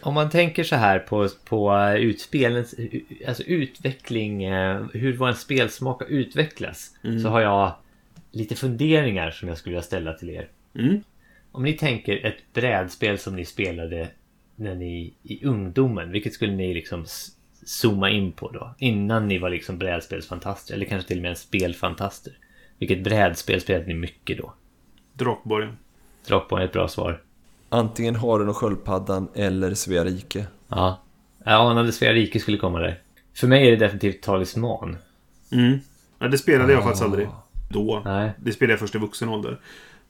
om man tänker så här på, på utspelens alltså utveckling, eh, hur vår spelsmak har utvecklats, så har jag lite funderingar som jag skulle vilja ställa till er. Mm. Om ni tänker ett brädspel som ni spelade när ni i ungdomen, vilket skulle ni liksom zooma in på då? Innan ni var liksom brädspelsfantaster, eller kanske till och med en spelfantaster. Vilket brädspel spelade ni mycket då? Drakborgen. Dropborn är ett bra svar. Antingen Haren och Sköldpaddan eller Svea rike. Ja, jag anade Svea rike skulle komma där. För mig är det definitivt Talisman. Mm. Ja, det spelade jag faktiskt aldrig. Då. Nej. Det spelade jag först i vuxen ålder.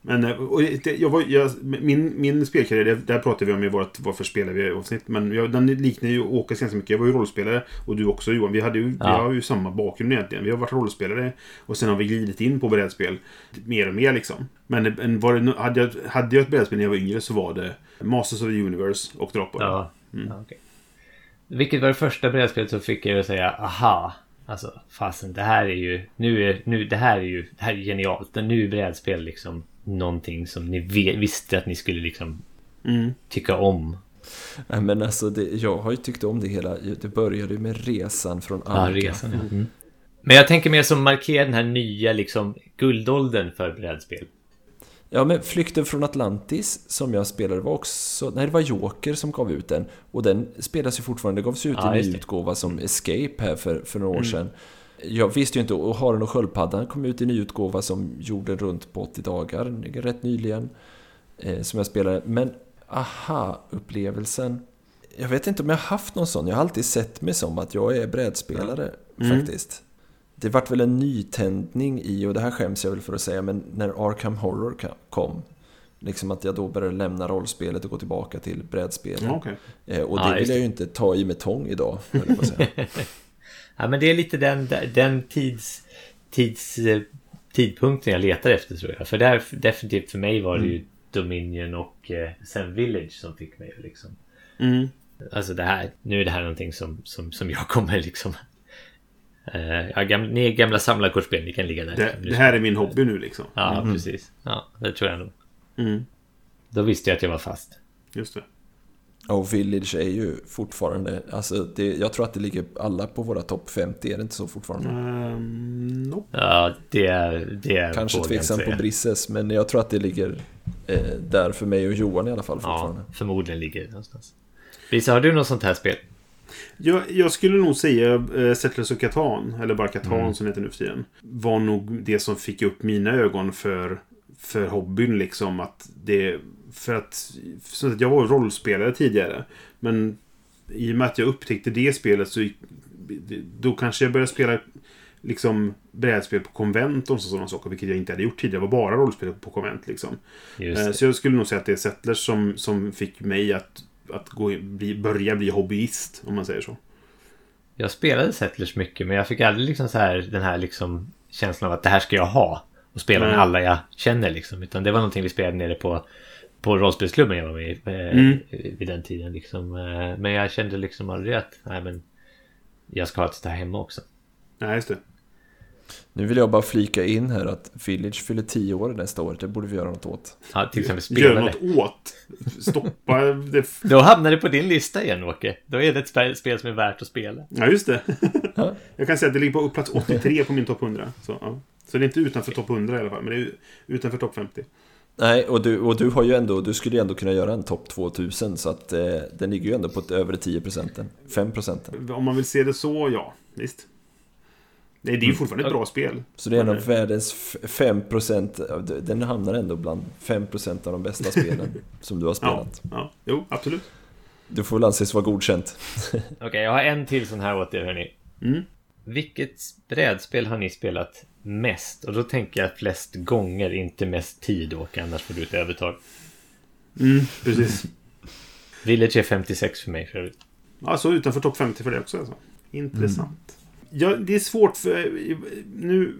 Men eh, det, jag var, jag, min, min spelkarriär, det, där pratade vi om i vårt Varför spelar vi avsnitt. Men jag, den liknar ju Åkes ganska mycket. Jag var ju rollspelare och du också Johan. Vi, hade ju, vi Ja. har ju samma bakgrund egentligen. Vi har varit rollspelare och sen har vi glidit in på brädspel mer och mer liksom. Men en, var det, hade, jag, hade jag ett brädspel när jag var yngre så var det Masters of the Universe och Drakborgen. Ja, ja okej. Vilket var det första brädspelet som fick er att säga aha. Alltså fasen det här är ju nu är nu det här är ju det här är genialt. Nu är brädspel liksom någonting som ni visste att ni skulle liksom Mm. tycka om. Nej men alltså, det, jag har ju tyckt om det hela. Det började ju med resan från Ja, Anka. resan. Mm. Men jag tänker mer som markerar den här nya liksom guldåldern för brädspel. Ja, men Flykten från Atlantis som jag spelade var också... Nej, det var Joker som gav ut den. Och den spelas ju fortfarande. Det gavs ut Ja, i det. utgåva som Escape här för, för några år sedan. Jag visste ju inte, och Haren och Sköldpaddan kom ut i ny utgåva som gjorde runt på 80 dagar, rätt nyligen. Eh, som jag spelade. Men aha-upplevelsen. Jag vet inte om jag har haft någon sån. Jag har alltid sett mig som att jag är brädspelare faktiskt. Det vart väl en nytändning i, och det här skäms jag väl för att säga, men när Arkham Horror kom. Liksom att jag då började lämna rollspelet och gå tillbaka till brädspelen. Ja, okej. Eh, och det Ja, vill jag ju inte ta i med tång idag, Ja men det är lite den, den tids, tids, eh, tidpunkten jag letar efter tror jag. För där, definitivt för mig var det ju Dominion och eh, sen Village som fick mig liksom Mm. Alltså det här, nu är det här någonting som, som, som jag kommer liksom... Eh, ja, gamla, ni är gamla samlarkortspel, ni kan ligga där. Det, det här är min hobby nu liksom. Ja, precis. Ja, det tror jag nog. Mm. Då visste jag att jag var fast. Just det. Och Village är ju fortfarande, alltså det, jag tror att det ligger alla på våra topp 50, är det inte så fortfarande? Um, nope. Ja, det är... Det är Kanske vågar jag tveksam säga. på Brisses, men jag tror att det ligger eh, där för mig och Johan i alla fall fortfarande. Ja, förmodligen ligger det någonstans. Lisa, har du något sånt här spel? Jag, jag skulle nog säga äh, Settlers of Catan, eller bara Catan som det heter nu för tiden. Var nog det som fick upp mina ögon för, för hobbyn liksom. Att det, för att, så att jag var rollspelare tidigare. Men i och med att jag upptäckte det spelet så då kanske jag började spela liksom brädspel på konvent och sådana saker. Vilket jag inte hade gjort tidigare. Det var bara rollspel på konvent liksom. Eh. Så jag skulle nog säga att det är Settlers som, som fick mig att, att gå, bli, börja bli hobbyist. Om man säger så. Jag spelade Settlers mycket, men jag fick aldrig liksom så här, den här liksom känslan av att det här ska jag ha. Och spela med alla jag känner liksom. Utan det var någonting vi spelade nere på, på rollspelsklubben jag var med i eh, Mm. vid den tiden. Liksom. Eh, Men jag kände liksom aldrig att, nej men, jag ska ha ett där hemma också. Nej, just det. Nu vill jag bara flika in här att Village fyller 10 år nästa år. Det borde vi göra något åt. Ja, till exempel Gör spelare. något åt. Stoppa det. Då hamnar det på din lista igen, Åke. Då är det ett spel, spel som är värt att spela. Ja, just det. Ja. Jag kan säga att det ligger på plats 83 på min topp 100. Så, ja. så det är inte utanför topp 100 i alla fall, men det är utanför topp 50. Nej, och du, och du har ju ändå, du skulle ju ändå kunna göra en topp 2000 så att eh, den ligger ju ändå på ett övre 10 procenten. 5 procenten. Om man vill se det så, ja. Visst. Det är, det är ju fortfarande ett bra spel. Så det är en av Men, världens f- 5 procent, den hamnar ändå bland 5 procent av de bästa spelen som du har Ja, spelat. ja, jo, absolut. Du får väl anses vara godkänt. Okej, jag har en till sån här åt er, hörni. Mm. Vilket brädspel har ni spelat mest? Och då tänker jag flest gånger, inte mest tid, Åke. Annars får du ett övertag. Mm, precis. Village är 56 för mig, för övrigt. Alltså utanför topp 50 för det också. Alltså. Intressant. Ja, det är svårt för... Nu,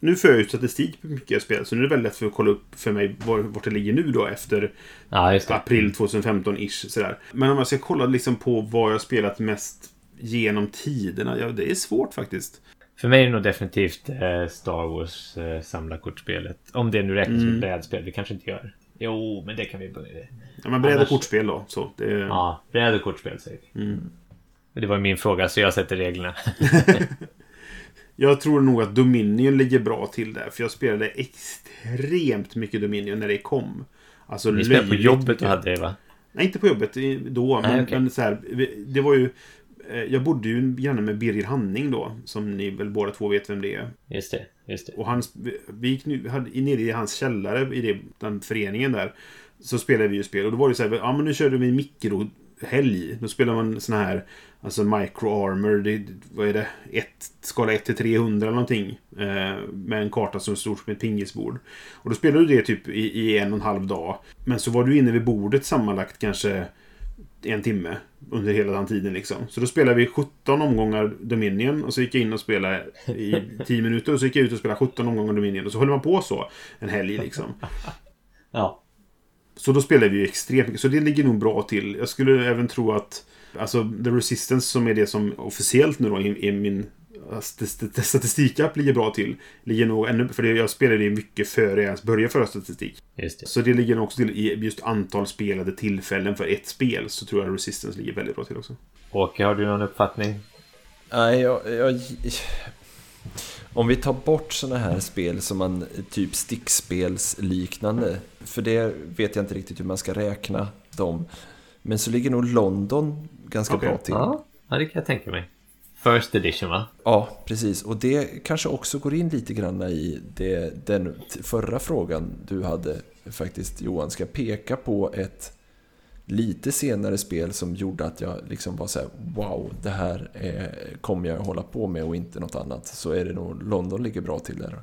nu för jag ut statistik på mycket jag spelar, så nu är det väldigt lätt för att kolla upp för mig var, vart det ligger nu då efter Ja, april 2015-ish. Sådär. Men om jag ska kolla liksom på vad jag spelat mest genom tiderna, ja, det är svårt faktiskt. För mig är det nog definitivt eh, Star Wars eh, samlarkortspelet. Om det nu räknas som Mm. brädspel. Det kanske inte gör. Jo, men det kan vi börja. Ja, men bräd och Annars- kortspel då. Så, det, Ja, bräd och kortspel säger vi. Mm. Det var min fråga, så jag sätter reglerna. Jag tror nog att Dominion ligger bra till där. För jag spelade extremt mycket Dominion när det kom. Alltså Ni spelade på jobbet mycket. och hade det, va? Nej, inte på jobbet då. Nej, Men, okej. men så här, det var ju... eh, Jag bodde ju granne med Birger Hanning då. Som ni väl båda två vet vem det är. Just det, just det. Och han, vi gick nu, hade, nere i hans källare i det, den föreningen där. Så spelade vi ju spel. Och då var det så här, ja men nu körde vi mikrohelg. Då spelar man såna här, alltså micro armor. Det, vad är det? Ett, skala 1 till 300 eller någonting. Eh, med en karta som är stor som ett pingisbord. Och då spelade du det typ i, i en och en halv dag. Men så var du inne vid bordet sammanlagt kanske en timme under hela den tiden liksom. Så då spelade vi 17 omgångar Dominion och så gick jag in och spelade i 10 minuter och så gick jag ut och spelade 17 omgångar Dominion och så höll man på så en helg liksom. Ja. Så då spelade vi ju extremt mycket. Så det ligger nog bra till. Jag skulle även tro att Alltså The Resistance som är det som officiellt nu då i, i min statistikapp ligger bra till. Ligger nog ännu... För det, jag spelade det mycket före jag ens började föra statistik. Just det. Så det ligger nog också till i just antal spelade tillfällen för ett spel. Så tror jag Resistance ligger väldigt bra till också. Åke, har du någon uppfattning? Nej, jag, jag, om vi tar bort sådana här spel som man typ stickspelsliknande, för det vet jag inte riktigt hur man ska räkna dem. Men så ligger nog London ganska Okej. bra till. Ja, ja, det kan jag tänka mig. First edition, va? Ja, precis. Och det kanske också går in lite grann i det, den förra frågan du hade faktiskt Johan. Ska jag peka på ett lite senare spel som gjorde att jag liksom var så här: wow, det här är, kommer jag hålla på med och inte något annat. Så är det nog London ligger bra till där.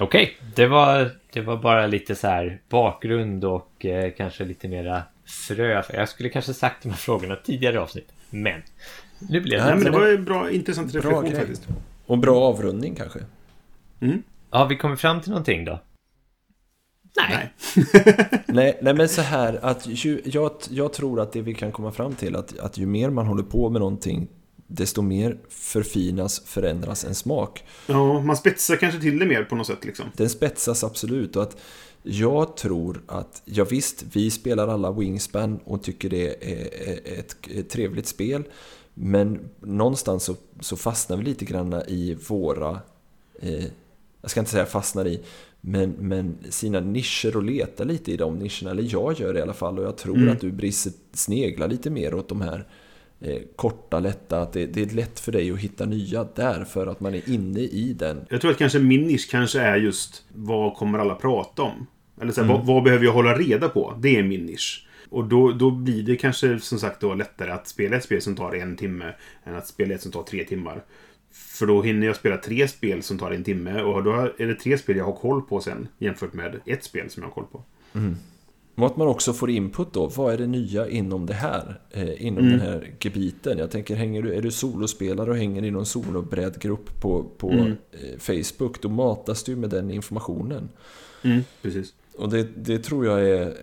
Okej, det, var, det var bara lite så här bakgrund och eh, kanske lite mera frö. Jag skulle kanske sagt de här frågorna tidigare avsnitt. Men nu blev det Nej, men det var en bra, intressant Bra reflektion grej. faktiskt. Och bra avrundning kanske. Mm. Har vi kommit fram till någonting då? Nej. Nej. Nej, men så här att ju, jag, jag tror att det vi kan komma fram till att, att ju mer man håller på med någonting desto mer förfinas, förändras en smak. Ja, man spetsar kanske till det mer på något sätt liksom. Den spetsas absolut och att jag tror att, ja visst, vi spelar alla Wingspan och tycker det är är ett, ett trevligt spel. Men någonstans så, så fastnar vi lite grann i våra, eh, jag ska inte säga fastnar i, men, men sina nischer och letar lite i de nischerna. Eller jag gör det i alla fall och jag tror Mm. att du Brisse sneglar lite mer åt de här eh, korta, lätta. Att det, det är lätt för dig att hitta nya där för att man är inne i den. Jag tror att kanske min nisch kanske är just vad kommer alla prata om? Eller så här, vad, vad behöver jag hålla reda på? Det är min nisch. Och då, då blir det kanske som sagt då lättare att spela ett spel som tar en timme än att spela ett som tar tre timmar. För då hinner jag spela tre spel som tar en timme och då är det tre spel jag har koll på sen jämfört med ett spel som jag har koll på. Och att man också får input då. Vad är det nya inom det här? Eh, inom Mm. den här gebiten. Jag tänker, hänger du, är du solospelare och hänger i någon solobrädgrupp på, på Mm. eh, Facebook, då matas du med den informationen. Mm, precis. Och det, det tror jag är...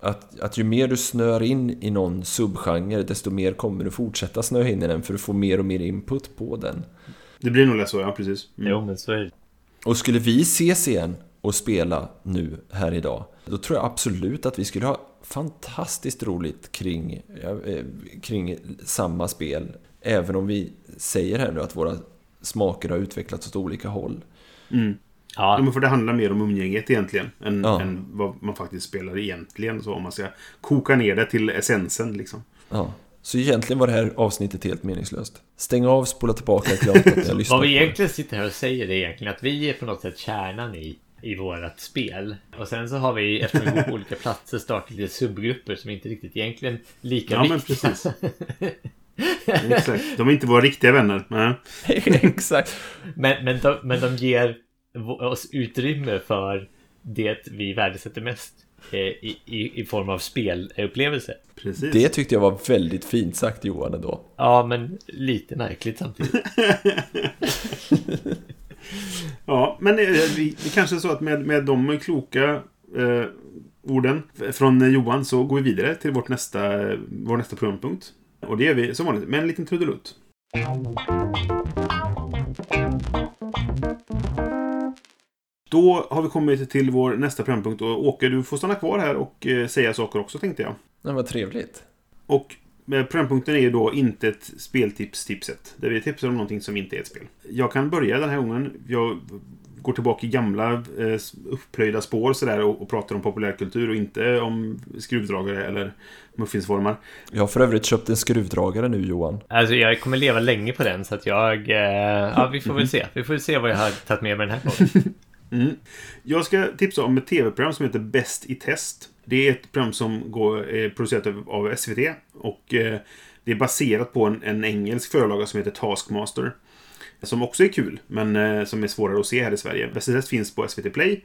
Att, att ju mer du snör in i någon subgenre, desto mer kommer du fortsätta snöa in i den, för du får mer och mer input på den. Det blir nog lätt så, ja precis. Mm. Jo, men så är det. Och skulle vi ses igen och spela nu här idag, då tror jag absolut att vi skulle ha fantastiskt roligt kring, eh, kring samma spel. Även om vi säger här nu att våra smaker har utvecklats åt olika håll. Mm. Ja, Ja, men för det handlar mer om umgänget egentligen. Än, Ja. än vad man faktiskt spelar egentligen. Så om man ska koka ner det till essensen liksom. Ja. Så egentligen var det här avsnittet helt meningslöst. Stäng av, spola tillbaka, glöm att jag lyssnar vad vi egentligen sitter här och säger är egentligen att vi är på något sätt kärnan i, i vårat spel. Och sen så har vi, eftersom vi bor på olika platser, startat lite subgrupper som inte riktigt egentligen lika Ja, men viktiga. precis. Exakt. De är inte våra riktiga vänner. Nej. Exakt. Men, men, de, men de ger utrymme för det vi värdesätter mest eh, i, i, i form av spelupplevelse. Precis. Det tyckte jag var väldigt fint sagt Johan ändå. Ja, men lite märkligt samtidigt. Ja, men eh, vi, det kanske är så att med, med de kloka eh, orden från Johan så går vi vidare till vårt nästa, vår nästa programpunkt. Och det gör vi som vanligt med en liten trudelutt. Då har vi kommit till vår nästa programpunkt och Åke, du får stanna kvar här och eh, säga saker också tänkte jag. Det var trevligt. Och eh, programpunkten är ju då inte ett speltips-tipset. Där vi tipsar om någonting som inte är ett spel. Jag kan börja den här gången. Jag går tillbaka i gamla eh, upplöjda spår sådär och, och pratar om populärkultur och inte om skruvdragare eller muffinsformar. Jag har för övrigt köpt en skruvdragare nu Johan. Alltså jag kommer leva länge på den så att jag... Eh, ja, vi får väl se. Vi får väl se vad jag har tagit med mig den här gången. Mm. Jag ska tipsa om ett tv-program som heter Bäst i test. Det är ett program som går, är producerat av- SVT. Och eh, det är baserat på en, en engelsk förlaga som heter Taskmaster. Som också är kul, men eh, som är svårare att se här i Sverige. Bäst i test finns på SVT Play.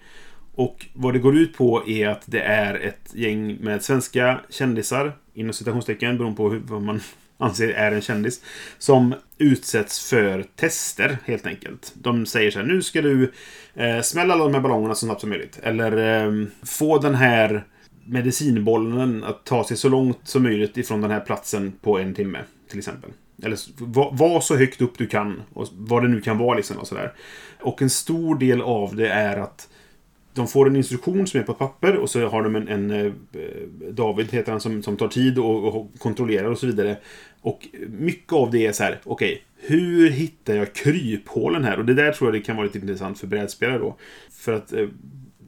Och vad det går ut på är att det är ett gäng med svenska kändisar, inom citationstecken, beroende på hur, vad man anser är en kändis, som utsätts för tester, helt enkelt. De säger så här, nu ska du eh, smälla alla de här ballongerna så snabbt som möjligt. Eller eh, få den här medicinbollen att ta sig så långt som möjligt ifrån den här platsen på en timme, till exempel. Eller var, var så högt upp du kan, och vad det nu kan vara liksom. Och, sådär. och en stor del av det är att de får en instruktion som är på ett papper och så har de en, en eh, David heter han som, som tar tid och, och kontrollerar och så vidare. Och mycket av det är så här, okej, hur hittar jag kryphålen här? Och det där tror jag det kan vara lite intressant för brädspelare då. För att eh,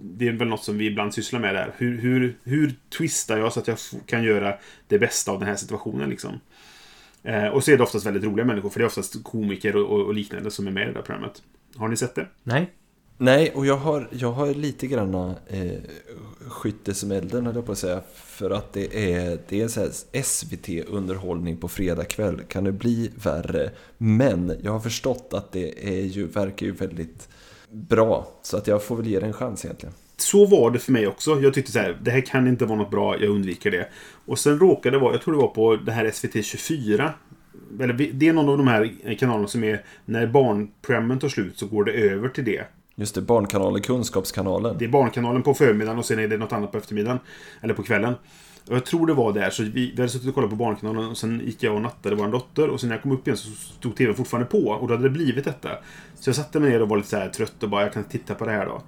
det är väl något som vi ibland sysslar med där. Hur, hur, hur twistar jag så att jag kan göra det bästa av den här situationen liksom? Eh, och så är det oftast väldigt roliga människor, för det är oftast komiker och, och, och liknande som är med i det där programmet. Har ni sett det? Nej? Nej, och jag har, jag har lite granna eh, skytte som elden höll jag på att säga. För att det är, det är en här SVT-underhållning på fredag kväll. Kan det bli värre? Men jag har förstått att det är ju, verkar ju väldigt bra. Så att jag får väl ge det en chans egentligen. Så var det för mig också. Jag tyckte så här, det här kan inte vara något bra, jag undviker det. Och sen råkade det vara, jag tror det var på det här SVT 24. Eller det är någon av de här kanalerna som är, när barnprogrammen tar slut så går det över till det. Just det, Barnkanalen, Kunskapskanalen. Det är Barnkanalen på förmiddagen och sen är det något annat på eftermiddagen. Eller på kvällen. Och jag tror det var där, så vi, vi hade suttit och kollat på Barnkanalen och sen gick jag och nattade vår dotter och sen när jag kom upp igen så stod TVn fortfarande på och då hade det blivit detta. Så jag satte mig ner och var lite så här trött och bara, jag kan titta på det här då.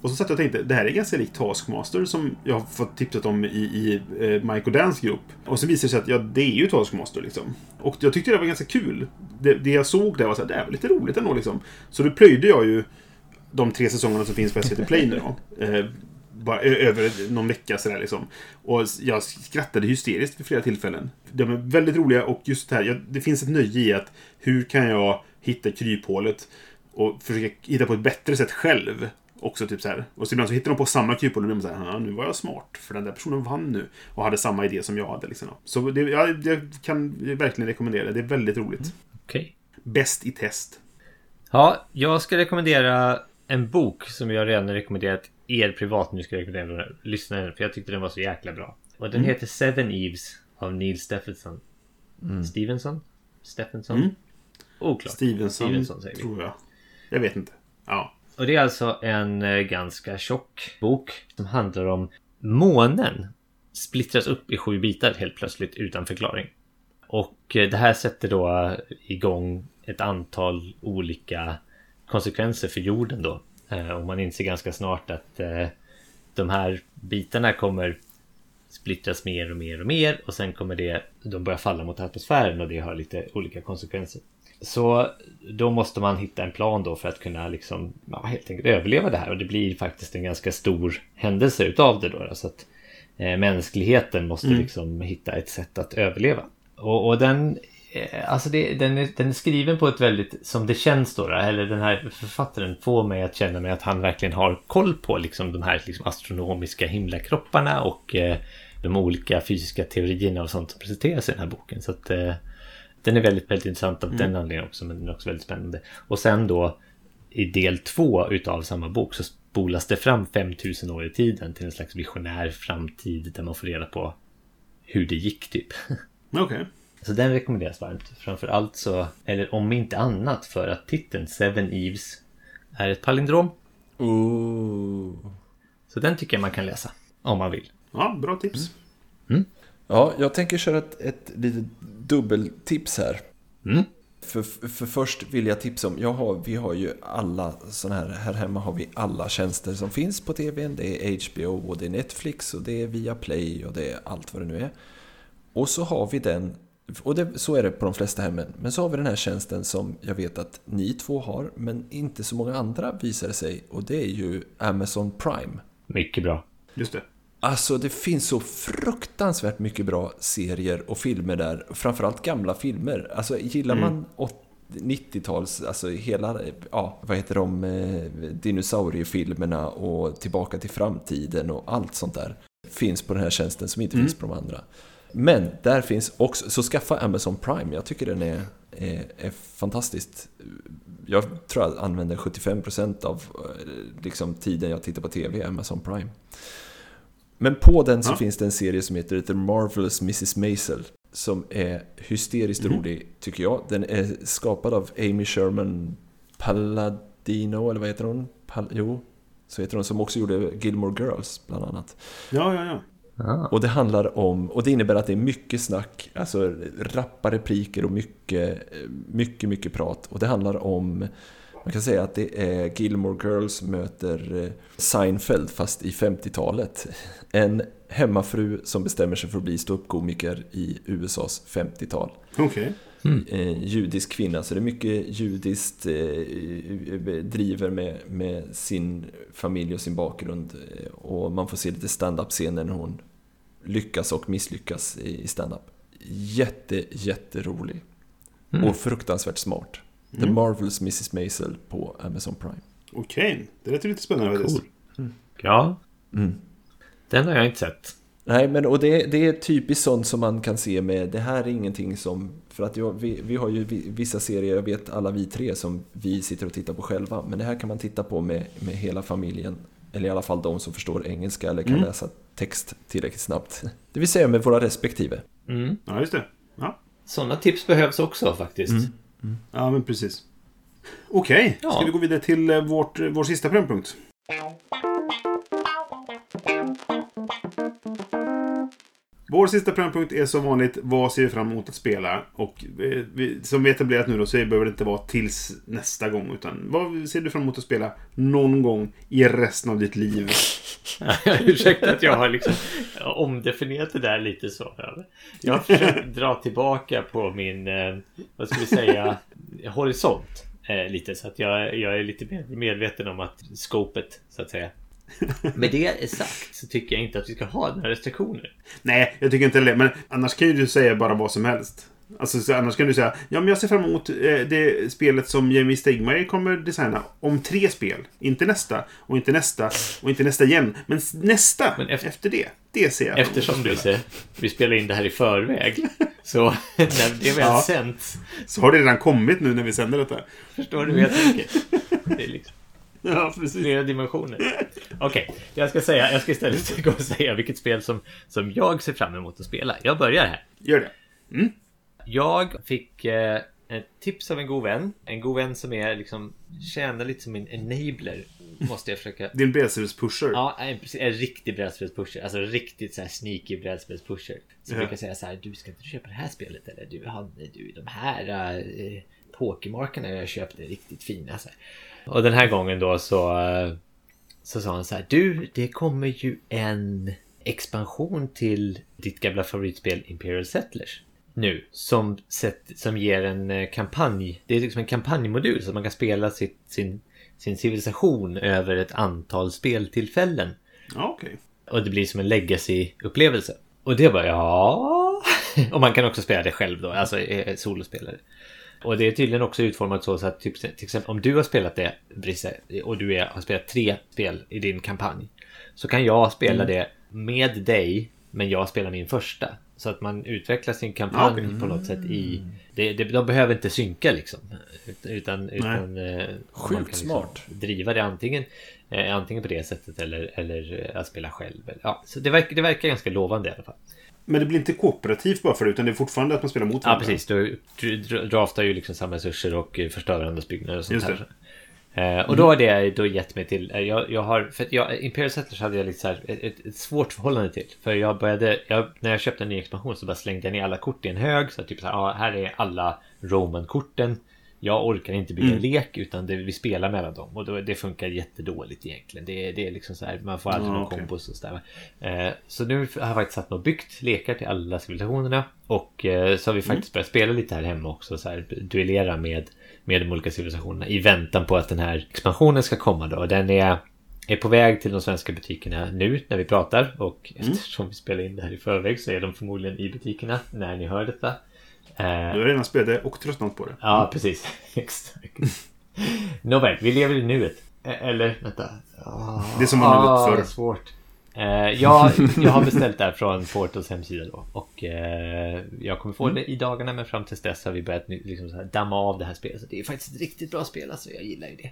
Och så satt jag och tänkte, det här är ganska likt Taskmaster som jag har fått tipsat om i, i eh, Mike och Dans grupp. Och så visade det sig att ja, det är ju Taskmaster liksom. Och jag tyckte det var ganska kul. Det, det jag såg där var så här, det här var lite roligt ändå liksom. Så då plöjde jag ju de tre säsongerna som finns på SVT Play nu då. Eh, bara över någon vecka sådär liksom. Och jag skrattade hysteriskt vid flera tillfällen. De är väldigt roliga och just det här, jag, det finns ett nöje i att hur kan jag hitta kryphålet och försöka hitta på ett bättre sätt själv. Också typ så här. Och så ibland så hittar de på samma kryphål och är man så här, "Ja, nu var jag smart. För den där personen vann nu. Och hade samma idé som jag hade liksom. Så det, ja, jag kan verkligen rekommendera det. Det är väldigt roligt. Okej. Bäst i test. Ja, jag ska rekommendera en bok som jag redan rekommenderat er privat. Nu ska jag rekommendera lyssnaren för jag tyckte den var så jäkla bra. Och den heter Seven Eves av Neil Stephenson. Stevenson? Stephenson? Mm. Oklart. Stevenson, Stevenson säger vi. tror jag. Jag vet inte. Ja. Och det är alltså en eh, ganska tjock bok som handlar om månen splittras upp i sju bitar helt plötsligt utan förklaring. Och eh, det här sätter då igång ett antal olika konsekvenser för jorden då. Eh, och man inser ganska snart att eh, de här bitarna kommer splittras mer och mer och mer och sen kommer det, de börja falla mot atmosfären och det har lite olika konsekvenser. Så då måste man hitta en plan då för att kunna liksom, ja, helt enkelt överleva det här och det blir faktiskt en ganska stor händelse utav det då. Så att eh, mänskligheten måste Mm. liksom hitta ett sätt att överleva. Och, och den, alltså det, den, är, den är skriven på ett väldigt, som det känns då, eller den här författaren får mig att känna mig att han verkligen har koll på liksom de här liksom astronomiska himlakropparna och eh, de olika fysiska teorierna och sånt som presenteras i den här boken. Så att eh, den är väldigt, väldigt intressant av den anledningen också, men den är också väldigt spännande. Och sen då i del två utav samma bok så spolas det fram 5000 år i tiden till en slags visionär framtid där man får reda på hur det gick typ. Okej. Så den rekommenderas varmt. Framför allt så, eller om inte annat för att titeln Seven Eves är ett palindrom. Ooh. Så den tycker jag man kan läsa. Om man vill. Ja, bra tips. Ja, jag tänker köra ett, ett litet dubbeltips här. Mm. För, för först vill jag tipsa om, jag har, vi har ju alla sådana här, här hemma har vi alla tjänster som finns på tvn. Det är HBO och det är Netflix och det är Viaplay och det är allt vad det nu är. Och så har vi den, och det, så är det på de flesta hemmen, men så har vi den här tjänsten som jag vet att ni två har, men inte så många andra visar det sig. Och det är ju Amazon Prime. Mycket bra. Just det. Alltså det finns så fruktansvärt mycket bra serier och filmer där. Framförallt gamla filmer. Alltså gillar man 90-tals, alltså hela, ja vad heter de, eh, dinosauriefilmerna och Tillbaka till framtiden och allt sånt där. Finns på den här tjänsten som inte finns på de andra. Men där finns också, så skaffa Amazon Prime. Jag tycker den är, är, är fantastiskt. Jag tror jag använder 75% av eh, liksom, tiden jag tittar på TV Amazon Prime. Men på den så Ja. finns det en serie som heter The Marvelous Mrs. Maisel. Som är hysteriskt rolig, tycker jag. Den är skapad av Amy Sherman Palladino, eller vad heter hon? Pal jo, så heter hon. Som också gjorde Gilmore Girls, bland annat. Ja, ja, ja. Ah. Och det handlar om, och det innebär att det är mycket snack, alltså rappa repliker och mycket, mycket, mycket prat. Och det handlar om, man kan säga att det är Gilmore Girls möter eh, Seinfeld fast i 50-talet. En hemmafru som bestämmer sig för att bli ståuppkomiker i USAs 50-tal. Okej. Eh, judisk kvinna, så det är mycket judiskt eh, driver med, med sin familj och sin bakgrund. Eh, Och man får se lite stand-up scener när hon lyckas och misslyckas i i stand-up. Jätte, jätterolig. Och fruktansvärt smart. The Marvelous Mrs. Maisel på Amazon Prime. Okej. Det lät ju lite spännande faktiskt. Cool. Ja, Mm. den har jag inte sett. Nej, men och det, det är typiskt sånt som man kan se med, det här är ingenting som, för att jag, vi, vi har ju vi- vissa serier, jag vet alla vi tre som vi sitter och tittar på själva, men det här kan man titta på med, med hela familjen, eller i alla fall de som förstår engelska eller kan läsa text tillräckligt snabbt. Det vill säga med våra respektive. Mm. Ja, just det. Ja, Sådana tips behövs också faktiskt. ja men precis. Okej, Ja. ska vi gå vidare till eh, vårt, vår sista programpunkt? Vår sista programpunkt är som vanligt vad ser vi fram emot att spela? Och eh, vi, som vi etablerat nu då så behöver det inte vara tills nästa gång. Utan vad ser du fram emot att spela någon gång i resten av ditt liv? Ursäkta att jag har liksom omdefinierat det där lite så. Jag har försökt dra tillbaka på min, eh, vad ska vi säga, horisont. Eh, lite så att jag, jag är lite mer medveten om att skopet så att säga. Med det sagt så tycker jag inte att vi ska ha några restriktioner. Nej, jag tycker inte det. Men annars kan ju du säga bara vad som helst. Alltså, så annars kan du säga ja, men jag ser fram emot eh, det spelet som Jamie Stegmaier kommer designa om tre spel. Inte nästa, och inte nästa, och inte nästa igen. Men nästa, Men efter- efter det. Det ser jag Eftersom du ser, vi spelar in det här i förväg. Så när det väl Ja. sänds, Så har det redan kommit nu när vi sänder detta. förstår du hur jag tänker? Det är liksom Ja, precis. flera dimensioner. Okej, jag ska säga, jag ska istället gå och säga vilket spel som, som jag ser fram emot att spela. Jag börjar här. Gör det. Jag fick eh, ett tips av en god vän. En god vän som är liksom tjänar lite som en enabler. Måste jag försöka Din brädspelspusher. Ja, en, en riktig brädspelspusher. Alltså riktigt så här sneaky brädspelspusher. Som Ja. brukar säga så här, du ska inte köpa det här spelet eller du, han, du de här, eh, pokermarkerna jag köpte riktigt fina. Så här. Och den här gången då så, eh, så sa han så här. Du, det kommer ju en expansion till ditt gamla favoritspel Imperial Settlers. Nu, som, sätt, som ger en eh, kampanj. Det är liksom en kampanjmodul så att man kan spela sitt, sin, sin civilisation över ett antal speltillfällen. Okej. Och det blir som en legacy-upplevelse. Och det var ja... Och man kan också spela det själv då, alltså eh, solospelare. Och det är tydligen också utformat så, så att typ, till exempel om du har spelat det, Brisse, och du är, har spelat tre spel i din kampanj. Så kan jag spela det med dig, men jag spelar min första. Så att man utvecklar sin kampanj okej. på något sätt i... Det, det, de behöver inte synka liksom. Utan, utan eh, Sjukt liksom smart. driva det antingen, eh, antingen på det sättet eller, eller eh, att spela själv. Ja, så det, verkar, det verkar ganska lovande i alla fall. Men det blir inte kooperativt bara för det, utan det är fortfarande att man spelar mot Ja, varandra. precis. Du, du dra- draftar ju liksom samma resurser och eh, förstör varandras byggnader och sånt Just här. Eh, och då har det då gett mig till, eh, jag, jag har, för jag, Imperial Settlers hade jag lite så här, ett, ett, svårt förhållande till. För jag började, jag, när jag köpte en ny expansion så bara slängde jag ner alla kort i en hög. Så typ så här, ja, här är alla Roman-korten. Jag orkar inte bygga en lek utan det, vi spelar mellan dem. Och då, det funkar jättedåligt egentligen. Det, det är liksom så här, man får aldrig Ja, någon okej. kombos och sådär. Eh, så nu har jag faktiskt satt och byggt lekar till alla civilisationerna. Och eh, så har vi faktiskt börjat spela lite här hemma också. Så här, duellera med, med de olika civilisationerna. I väntan på att den här expansionen ska komma då. Den är, är på väg till de svenska butikerna nu när vi pratar. Och eftersom vi spelar in det här i förväg så är de förmodligen i butikerna när ni hör detta. Eh, Du har redan spelat det och tröttnat på det. Ja, precis. Exakt. Nåväl, vi lever i nuet. E- Eller, vänta. Ah, Det som var nuet ah, förr. svårt. Eh, jag, jag har beställt det här från Portals hemsida då. Och eh, jag kommer få det i dagarna, men fram tills dess har vi börjat liksom så här damma av det här spelet. Så det är faktiskt ett riktigt bra spel, alltså. Jag gillar ju det.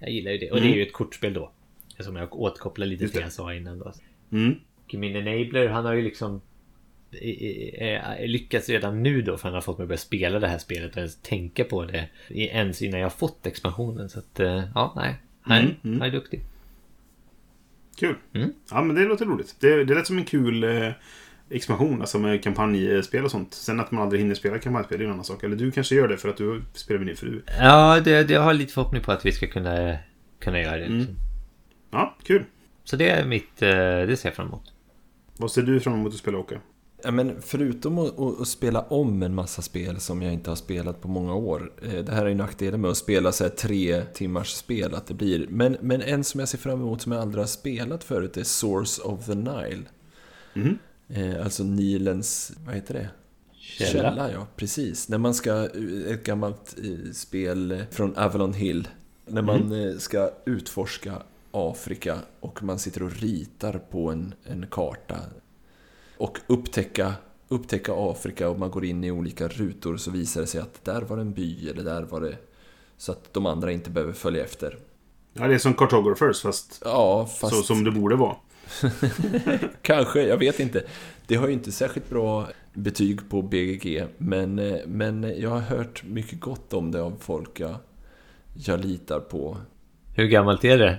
Jag gillar ju det. Och det är ju ett kortspel då. Som jag återkopplar lite till det. jag sa innan då. Mm. Och min enabler, han har ju liksom lyckats redan nu då för han har fått mig att börja spela det här spelet och ens tänka på det ens innan jag fått expansionen. Så att, eh, ja, nej. Han, Mm, mm. han är duktig. Kul. Mm. Ja, men det låter roligt. Det, det lät som en kul eh, expansion, alltså med kampanjspel och sånt. Sen att man aldrig hinner spela kampanjspel är en annan sak. Eller du kanske gör det för att du spelar med din fru. Ja, det, det jag har lite förhoppning på att vi ska kunna, kunna göra det. Mm. Liksom. Ja, kul. Så det är mitt, eh, det ser jag fram emot. Vad ser du fram emot att spela, Åke? Ja, men förutom att, spela om en massa spel som jag inte har spelat på många år. eh, Det här är ju nackdelen med att spela så tre timmars spel att det blir. Men, men en som jag ser fram emot som jag aldrig har spelat förut är Source of the Nile. Eh, Alltså Nilens, vad heter det? Källa. ja. Precis. När man ska, ett gammalt eh, spel från Avalon Hill. När man eh, ska utforska Afrika och man sitter och ritar på en, en karta. Och upptäcka, upptäcka Afrika och man går in i olika rutor så visar det sig att där var det en by eller där var det... Så att de andra inte behöver följa efter. Ja, det är som Cartographers, fast, Ja, fast... så som det borde vara. Kanske, jag vet inte. Det har ju inte särskilt bra betyg på BGG, men, eh, men jag har hört mycket gott om det av folk jag, jag litar på. Hur gammalt är det?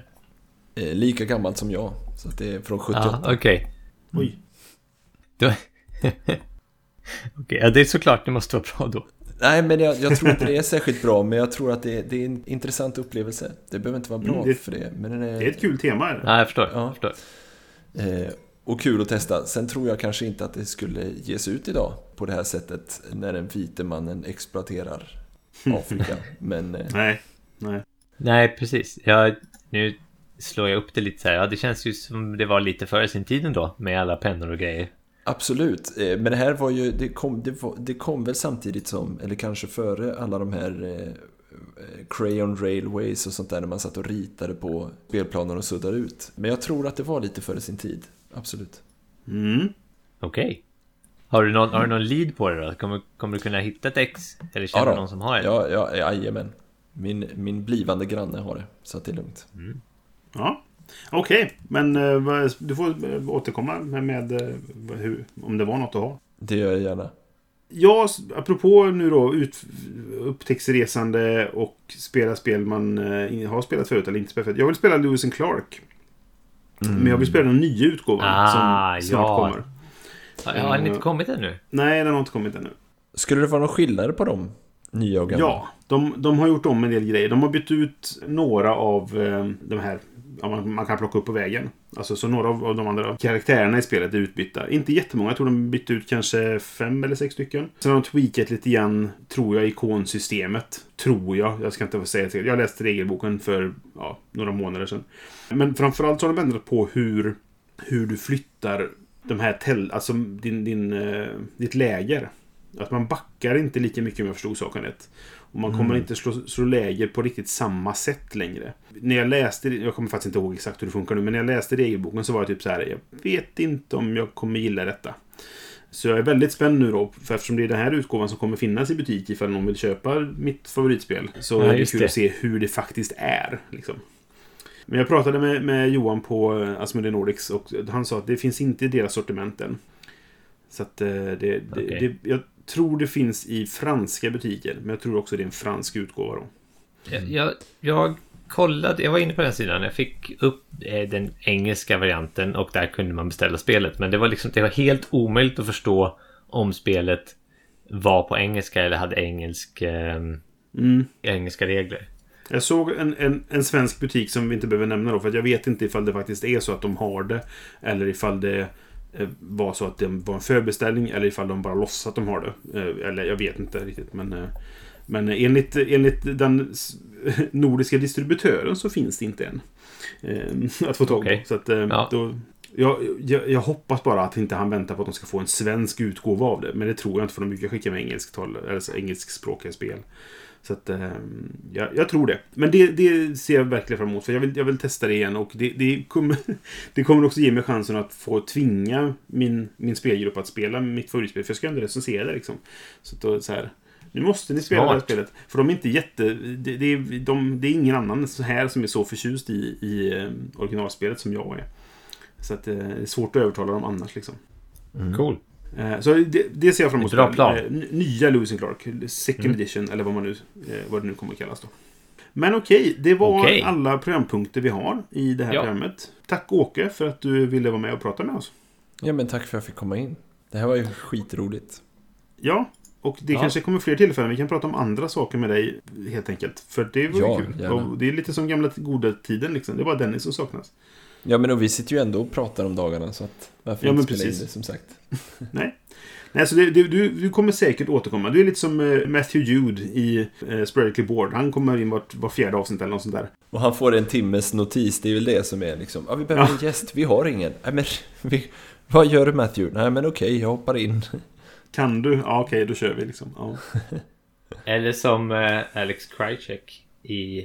Eh, lika gammalt som jag, så att det är från 78. Ja, okej. Oj. Okej, ja, det är såklart det måste vara bra då. Nej, men jag, jag tror inte det är särskilt bra, men jag tror att det, det är en intressant upplevelse. Det behöver inte vara bra Mm, det- för det, men den är, Det är ett kul tema. Är det? Ja, jag förstår. Ja. Jag förstår. eh, och kul att testa. Sen tror jag kanske inte att det skulle ges ut idag på det här sättet när den vite mannen exploaterar Afrika. men eh, Nej. Nej. Nej, precis. Jag, nu slår jag upp det lite så här. Ja, det känns ju som det var lite före sin tid ändå. Med alla pennor och grejer. Absolut, eh, men det här var ju, det kom, det, var, det kom väl samtidigt som, eller kanske före alla de här eh, eh, Crayon Railways och sånt där när man satt och ritade på spelplanen och suddade ut. Men jag tror att det var lite före sin tid, absolut. Mm. Okej. Har, du någon, har du någon lead på det då? Kommer, kommer du kunna hitta ett ex? Eller känner Ja du då. någon som har ett? Ja, ja, jajamän. Min, min blivande granne har det, så att det är lugnt. Ja. Okej, men eh, du får eh, återkomma med, med eh, hur, om det var något att ha. Det gör jag gärna. Ja, apropå nu då ut, upptäcktsresande och spela spel man har spelat förut eller inte spelat förut. Jag vill spela Lewis and Clark. Men jag vill spela den nya utgåvan Ah, som snart ja. kommer. Har, har den inte kommit ännu? Nej, den har inte kommit ännu. Skulle det vara någon skillnad på dem? Nya och gamla. Ja, de, de har gjort om en del grejer. De har bytt ut några av eh, de här ja, man, man kan plocka upp på vägen. Alltså så några av, av de andra karaktärerna i spelet är utbytta. Inte jättemånga. Jag tror de bytte ut kanske fem eller sex stycken. Sen har de tweakat lite grann, tror jag, ikonsystemet. Tror jag. Jag ska inte säga till. Jag läste regelboken för ja, några månader sedan. Men framförallt så har de ändrat på hur, hur du flyttar de här tel, alltså din, din, eh, ditt läger. Att man backar inte lika mycket om jag förstod saken rätt. Och man kommer inte slå, slå läger på riktigt samma sätt längre. När jag läste, jag kommer faktiskt inte ihåg exakt hur det funkar nu, men när jag läste regelboken så var det typ så här, jag vet inte om jag kommer gilla detta. Så jag är väldigt spänd nu då, för eftersom det är den här utgåvan som kommer finnas i butik ifall någon vill köpa mitt favoritspel. Så Ja, är det kul det. att se hur det faktiskt är. Liksom. Men jag pratade med, med Johan på eh, Asmodee Nordics och han sa att det finns inte i deras sortiment än. Så att eh, det, det, Okej. det, jag tror det finns i franska butiker, men jag tror också det är en fransk utgåva då. Jag, jag, jag kollade, jag var inne på den sidan. Jag fick upp eh, den engelska varianten och där kunde man beställa spelet. Men det var liksom, det var helt omöjligt att förstå om spelet var på engelska eller hade engelsk, eh, Mm. engelska regler. Jag såg en, en, en svensk butik som vi inte behöver nämna då, för jag vet inte ifall det faktiskt är så att de har det. Eller ifall det var så att det var en förbeställning, eller ifall de bara låtsas att de har det. Eh, Eller jag vet inte riktigt, men... eh, Men enligt, enligt den nordiska distributören så finns det inte än. eh, Att få tag på. Okej. Så att, eh, Ja. då, jag, jag, jag hoppas bara att inte han väntar på att de ska få en svensk utgåva av det. Men det tror jag inte för de brukar skicka med engelsktal, eller så engelskspråkiga spel. Så att, eh, jag, jag tror det. Men det, det ser jag verkligen fram emot. För jag vill, jag vill testa det igen. Och det, det, kommer, det kommer också ge mig chansen att få tvinga min, min spelgrupp att spela mitt favoritspel. För jag ska ändå recensera det liksom. Så, att då, så här, nu måste ni spela det här Smart. spelet. För de är inte jätte... Det, det, är, de, det är ingen annan så här som är så förtjust i, i eh, originalspelet som jag är. Så att eh, det är svårt att övertala dem annars liksom. Cool. Eh, Så det, det ser jag fram emot. Bra plan. Eh, Nya Lewis Clark. Second Mm. edition, eller vad, man nu, eh, vad det nu kommer att kallas då. Men okej, det var Okej. alla programpunkter vi har i det här Ja. programmet. Tack Åke för att du ville vara med och prata med oss. Ja, men tack för att jag fick komma in. Det här var ju skitroligt. Ja, och det Ja. kanske kommer fler tillfällen. Vi kan prata om andra saker med dig helt enkelt. För det var Ja, ju kul. gärna. Och det är lite som gamla goda tiden liksom. Det är bara Dennis som saknas. Ja, men och vi sitter ju ändå och pratar om dagarna, så att varför Ja, inte spela in precis. det, som sagt. Nej. Nej, så det, det, du, du kommer säkert återkomma. Du är lite som eh, Matthew Jude i eh, Spiritually Board. Han kommer in vart, var fjärde avsnitt eller något sånt där. Och han får en timmes notis, det är väl det som är liksom, ja vi behöver Ja. en gäst, vi har ingen. Nej men, vi, vad gör du Matthew? Nej men okej, jag hoppar in. Kan du? Ja, okej, då kör vi liksom. Ja. Eller som eh, Alex Krycek i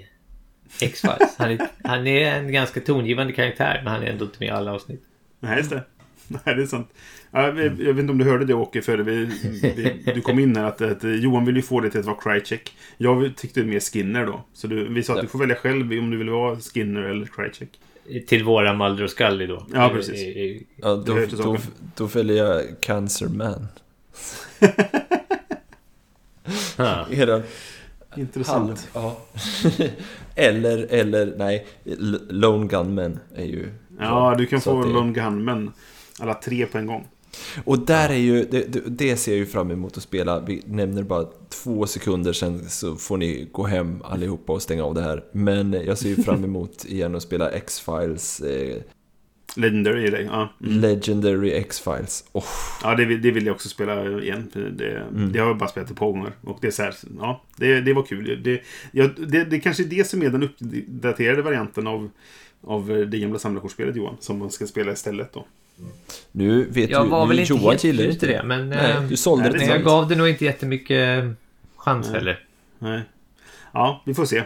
X-Files. Han är, han är en ganska tongivande karaktär, men han är ändå inte med i alla avsnitt. Nej, just det. Nej, det är sant. Ja, jag, jag vet inte om du hörde det Åke, före vi, vi, du kom in här. Att, att Johan ville ju få det till att vara Krycek. Jag tyckte mer Skinner då. Så du, vi sa att du får välja själv om du vill vara Skinner eller Krycek. Till våra Mulder och Scully då. Ja, precis. I- i- Ja, då, då, då väljer jag Cancer Man. Eran Intressant. Ja. eller, eller, nej, Lone Gunman är ju... Ja, du kan få det- Lone Gunmen. Alla tre på en gång. Och där är ju, det, det, det ser jag ju fram emot att spela. Vi nämner bara två sekunder sen så får ni gå hem allihopa och stänga av det här. Men jag ser ju fram emot igen att spela X-Files, eh, Legendary det. Ja. Mm. Legendary X-Files. Oh, Ja, det vill, det vill jag också spela igen. För det, Mm. det har jag bara spelat ett par gånger. Och det är så här, ja, det, det var kul. Det, ja, det, det kanske är det som är den uppdaterade varianten av, av det gamla samlarkortsspelet Johan. Som man ska spela istället då. nu vet Jag ju, var nu väl inte Johan helt gillar inte det, men... Nej, eh, du sålde nej, det Men jag gav det nog inte jättemycket chans Nej. heller. Nej. Ja, vi får se.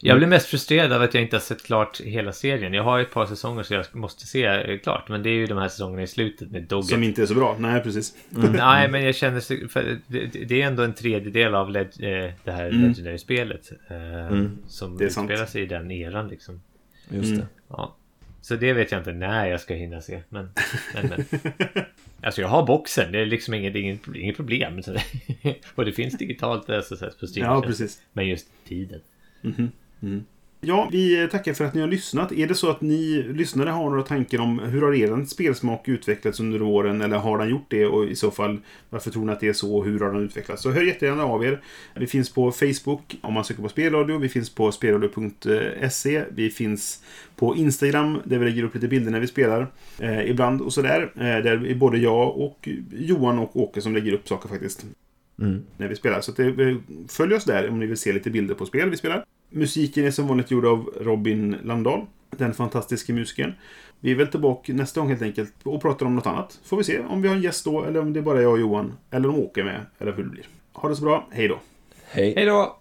Jag blev mest frustrerad av att jag inte har sett klart hela serien. Jag har ett par säsonger så jag måste se eh, klart. Men det är ju de här säsongerna i slutet med Dogget. Som inte är så bra. Nej, precis. Nej, men jag känner... För det, är ändå en tredjedel av leg, eh, det här Mm. Legendary-spelet. Eh, Mm. Som utspelar sig i den eran liksom. Just Mm. det. Ja. Så det vet jag inte när jag ska hinna se. Men, men, men. Alltså jag har boxen. Det är liksom inget, inget, inget problem. Och det finns digitalt SSS på Steam. Ja, precis. Men just tiden. Mhm. Mm. Ja, vi tackar för att ni har lyssnat. Är det så att ni lyssnare har några tankar om hur har er spelsmak utvecklats under åren? Eller har den gjort det? Och i så fall, varför tror ni att det är så? Och hur har den utvecklats? Så hör jättegärna av er. Vi finns på Facebook om man söker på spelradio. Vi finns på spelradio.se. Vi finns på Instagram där vi lägger upp lite bilder när vi spelar. Eh, ibland och sådär. Eh, där är både jag och Johan och Åke som lägger upp saker faktiskt. Mm. När vi spelar. Så det, följ oss där om ni vill se lite bilder på spel vi spelar. Musiken är som vanligt gjord av Robin Landahl. Den fantastiska musikern. Vi är väl tillbaka nästa gång helt enkelt och pratar om något annat. Får vi se om vi har en gäst då eller om det är bara jag och Johan. Eller om Åke med. Eller hur det blir. Ha det så bra. Hej då. Hej. Hej då!